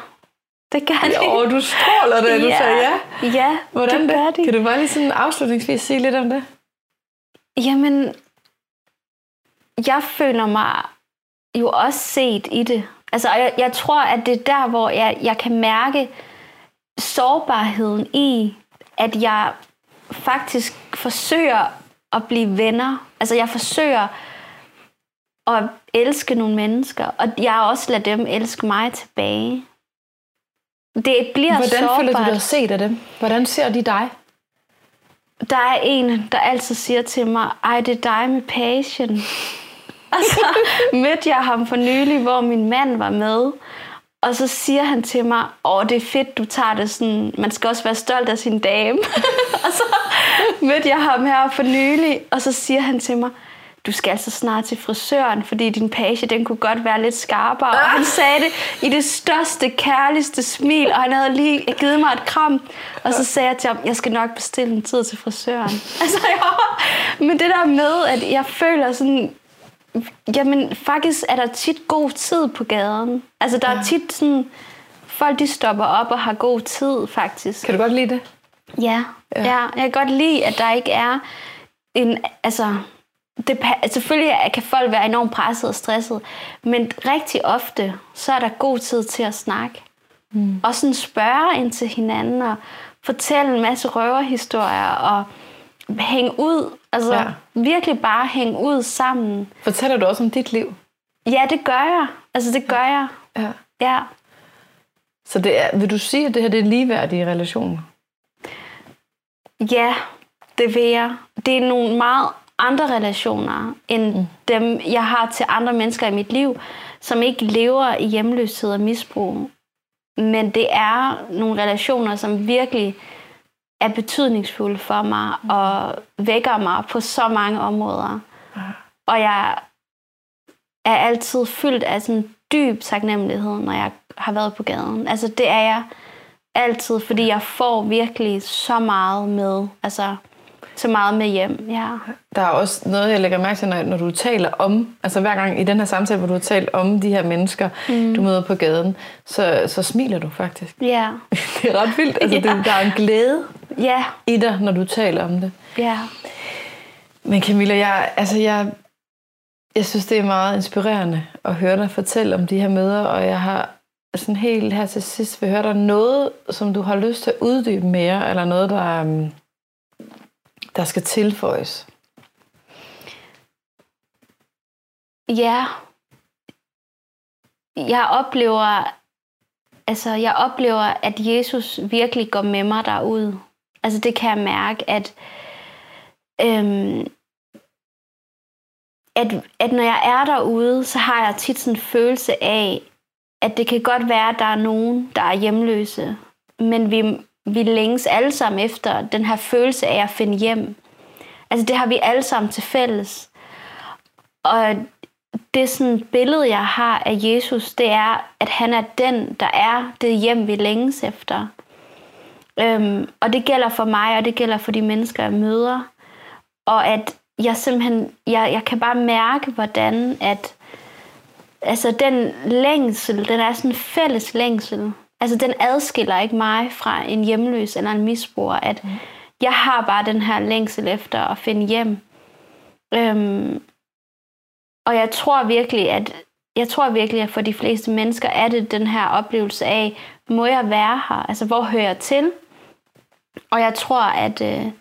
det gør de. Åh, du stråler det, du Ja. sagde ja. Ja, Hvordan det det? gør de. Kan du bare lige sådan afslutningsvis sige lidt om det? Jamen, jeg føler mig jo også set i det. Altså, jeg, jeg tror, at det er der, hvor jeg, jeg kan mærke sårbarheden i, at jeg faktisk forsøger at blive venner. Altså, jeg forsøger at elske nogle mennesker, og jeg også lader dem elske mig tilbage. Det bliver Hvordan sårbart. føler du dig set af dem? Hvordan ser de dig? Der er en, der altid siger til mig, ej, det er dig med passion. og så mødte jeg ham for nylig, hvor min mand var med. Og så siger han til mig, åh, det er fedt, du tager det sådan, man skal også være stolt af sin dame. og så mødte jeg ham her for nylig, og så siger han til mig, du skal altså snart til frisøren, fordi din page, den kunne godt være lidt skarpere. Og han sagde det i det største, kærligste smil, og han havde lige givet mig et kram. Og så sagde jeg til ham, jeg skal nok bestille en tid til frisøren. Altså, ja. Men det der med, at jeg føler sådan, jamen faktisk er der tit god tid på gaden. Altså der er tit sådan, folk de stopper op og har god tid faktisk. Kan du godt lide det? Ja, ja. ja. Jeg kan godt lide, at der ikke er en, altså, det, selvfølgelig kan folk være enormt presset og stresset, men rigtig ofte, så er der god tid til at snakke. Mm. Og sådan spørge ind til hinanden, og fortælle en masse røverhistorier, og hænge ud. Altså ja. virkelig bare hænge ud sammen. Fortæller du også om dit liv? Ja, det gør jeg. Altså det gør jeg. Ja. Ja. Så det er, vil du sige, at det her det er ligeværdige relationer? Ja, det vil jeg. Det er nogle meget andre relationer, end mm. dem, jeg har til andre mennesker i mit liv, som ikke lever i hjemløshed og misbrug. Men det er nogle relationer, som virkelig er betydningsfulde for mig og vækker mig på så mange områder. Og jeg er altid fyldt af sådan dyb taknemmelighed, når jeg har været på gaden. Altså det er jeg altid, fordi jeg får virkelig så meget med, altså så meget med hjem. Ja. Der er også noget, jeg lægger mærke til, når, når du taler om, altså hver gang i den her samtale, hvor du har talt om de her mennesker, mm. du møder på gaden, så, så smiler du faktisk. Ja. Det er ret vildt. Altså, Ja. det, der er en glæde Ja. i dig, når du taler om det. Ja. Men Camilla, jeg, altså jeg, jeg synes, det er meget inspirerende at høre dig fortælle om de her møder, og jeg har sådan helt her til sidst vil høre dig noget, som du har lyst til at uddybe mere, eller noget, der, um, der skal tilføjes. Ja. Jeg oplever, altså jeg oplever, at Jesus virkelig går med mig derud. Altså det kan jeg mærke, at, øhm, at, at når jeg er derude, så har jeg tit sådan en følelse af, at det kan godt være, at der er nogen, der er hjemløse, men vi, vi længes alle sammen efter den her følelse af at finde hjem. Altså det har vi alle sammen til fælles. Og det sådan billede, jeg har af Jesus, det er, at han er den, der er det hjem, vi længes efter. Øhm, og det gælder for mig, og det gælder for de mennesker, jeg møder. Og at jeg simpelthen, jeg, jeg kan bare mærke, hvordan at, altså den længsel, den er sådan en fælles længsel. Altså den adskiller ikke mig fra en hjemløs eller en misbruger, at jeg har bare den her længsel efter at finde hjem. Øhm, og jeg tror virkelig, at jeg tror virkelig, at for de fleste mennesker er det den her oplevelse af, må jeg være her? Altså, hvor hører jeg til? Og jeg tror, at øh,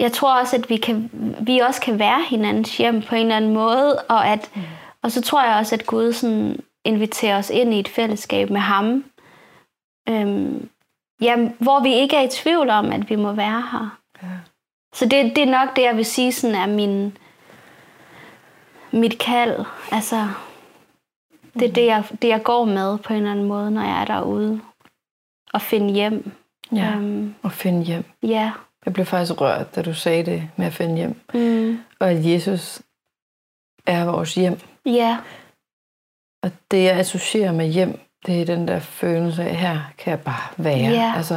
jeg tror også, at vi, kan, vi også kan være hinandens hjem på en eller anden måde, og, at, mm. og så tror jeg også, at Gud sådan inviterer os ind i et fællesskab med ham, øhm, ja, hvor vi ikke er i tvivl om, at vi må være her. Ja. Så det, det er nok det, jeg vil sige, sådan er min, mit kald. Altså, det er det jeg, det, jeg går med på en eller anden måde, når jeg er derude. Og finde hjem. Ja. Øhm, Og finde hjem. ja. Jeg blev faktisk rørt, da du sagde det med at finde hjem. Mm, Og at Jesus er vores hjem. ja. Og det, jeg associerer med hjem, Det er den der følelse af, her kan jeg bare være. Ja. Altså,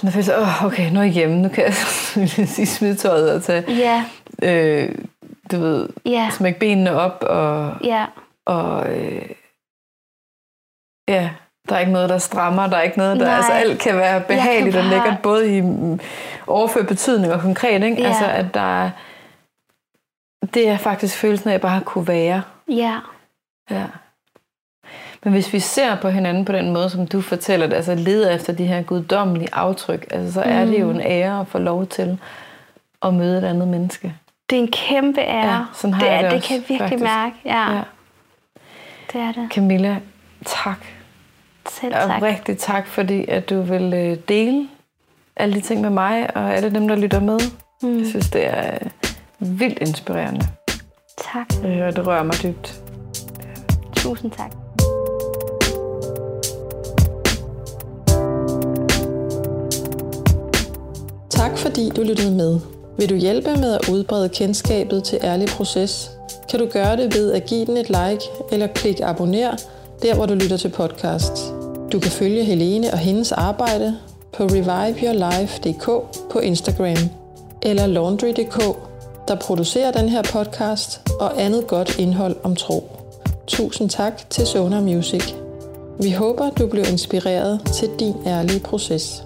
den der følelse af, oh, okay, nu er jeg hjemme, nu kan jeg sige smide tøjet og tage, Ja, øh, du ved, ja, smække benene op, og, ja, og øh, ja, der er ikke noget, der strammer, der er ikke noget, der, Nej. altså alt kan være behageligt og bare- lækkert, både i mm, overført betydning og konkret, ikke? Ja. Altså, at der er, det er faktisk følelsen af, at jeg bare kunne være. ja, Ja. Men hvis vi ser på hinanden på den måde, som du fortæller det, altså leder efter de her guddommelige aftryk, altså, så er det jo en ære at få lov til at møde et andet menneske. det er en kæmpe ære. Ja, sådan har det, jeg det det også, kan jeg virkelig faktisk. mærke. Ja, Ja. det er det. Camilla, tak. Selv Og tak. rigtig tak, fordi at du vil øh, dele alle de ting med mig og alle dem, der lytter med. Mm. Jeg synes, det er øh, vildt inspirerende, Tak. og det rører mig dybt. Tusind tak. Tak fordi du lyttede med. Vil du hjælpe med at udbrede kendskabet til Ærlig Proces, kan du gøre det ved at give den et like eller klik abonner der, hvor du lytter til podcast. Du kan følge Helene og hendes arbejde på reviveyourlife.dk på Instagram eller laundry.dk, der producerer den her podcast og andet godt indhold om tro. Tusind tak til Sonar Music. Vi håber, du blev inspireret til din ærlige proces.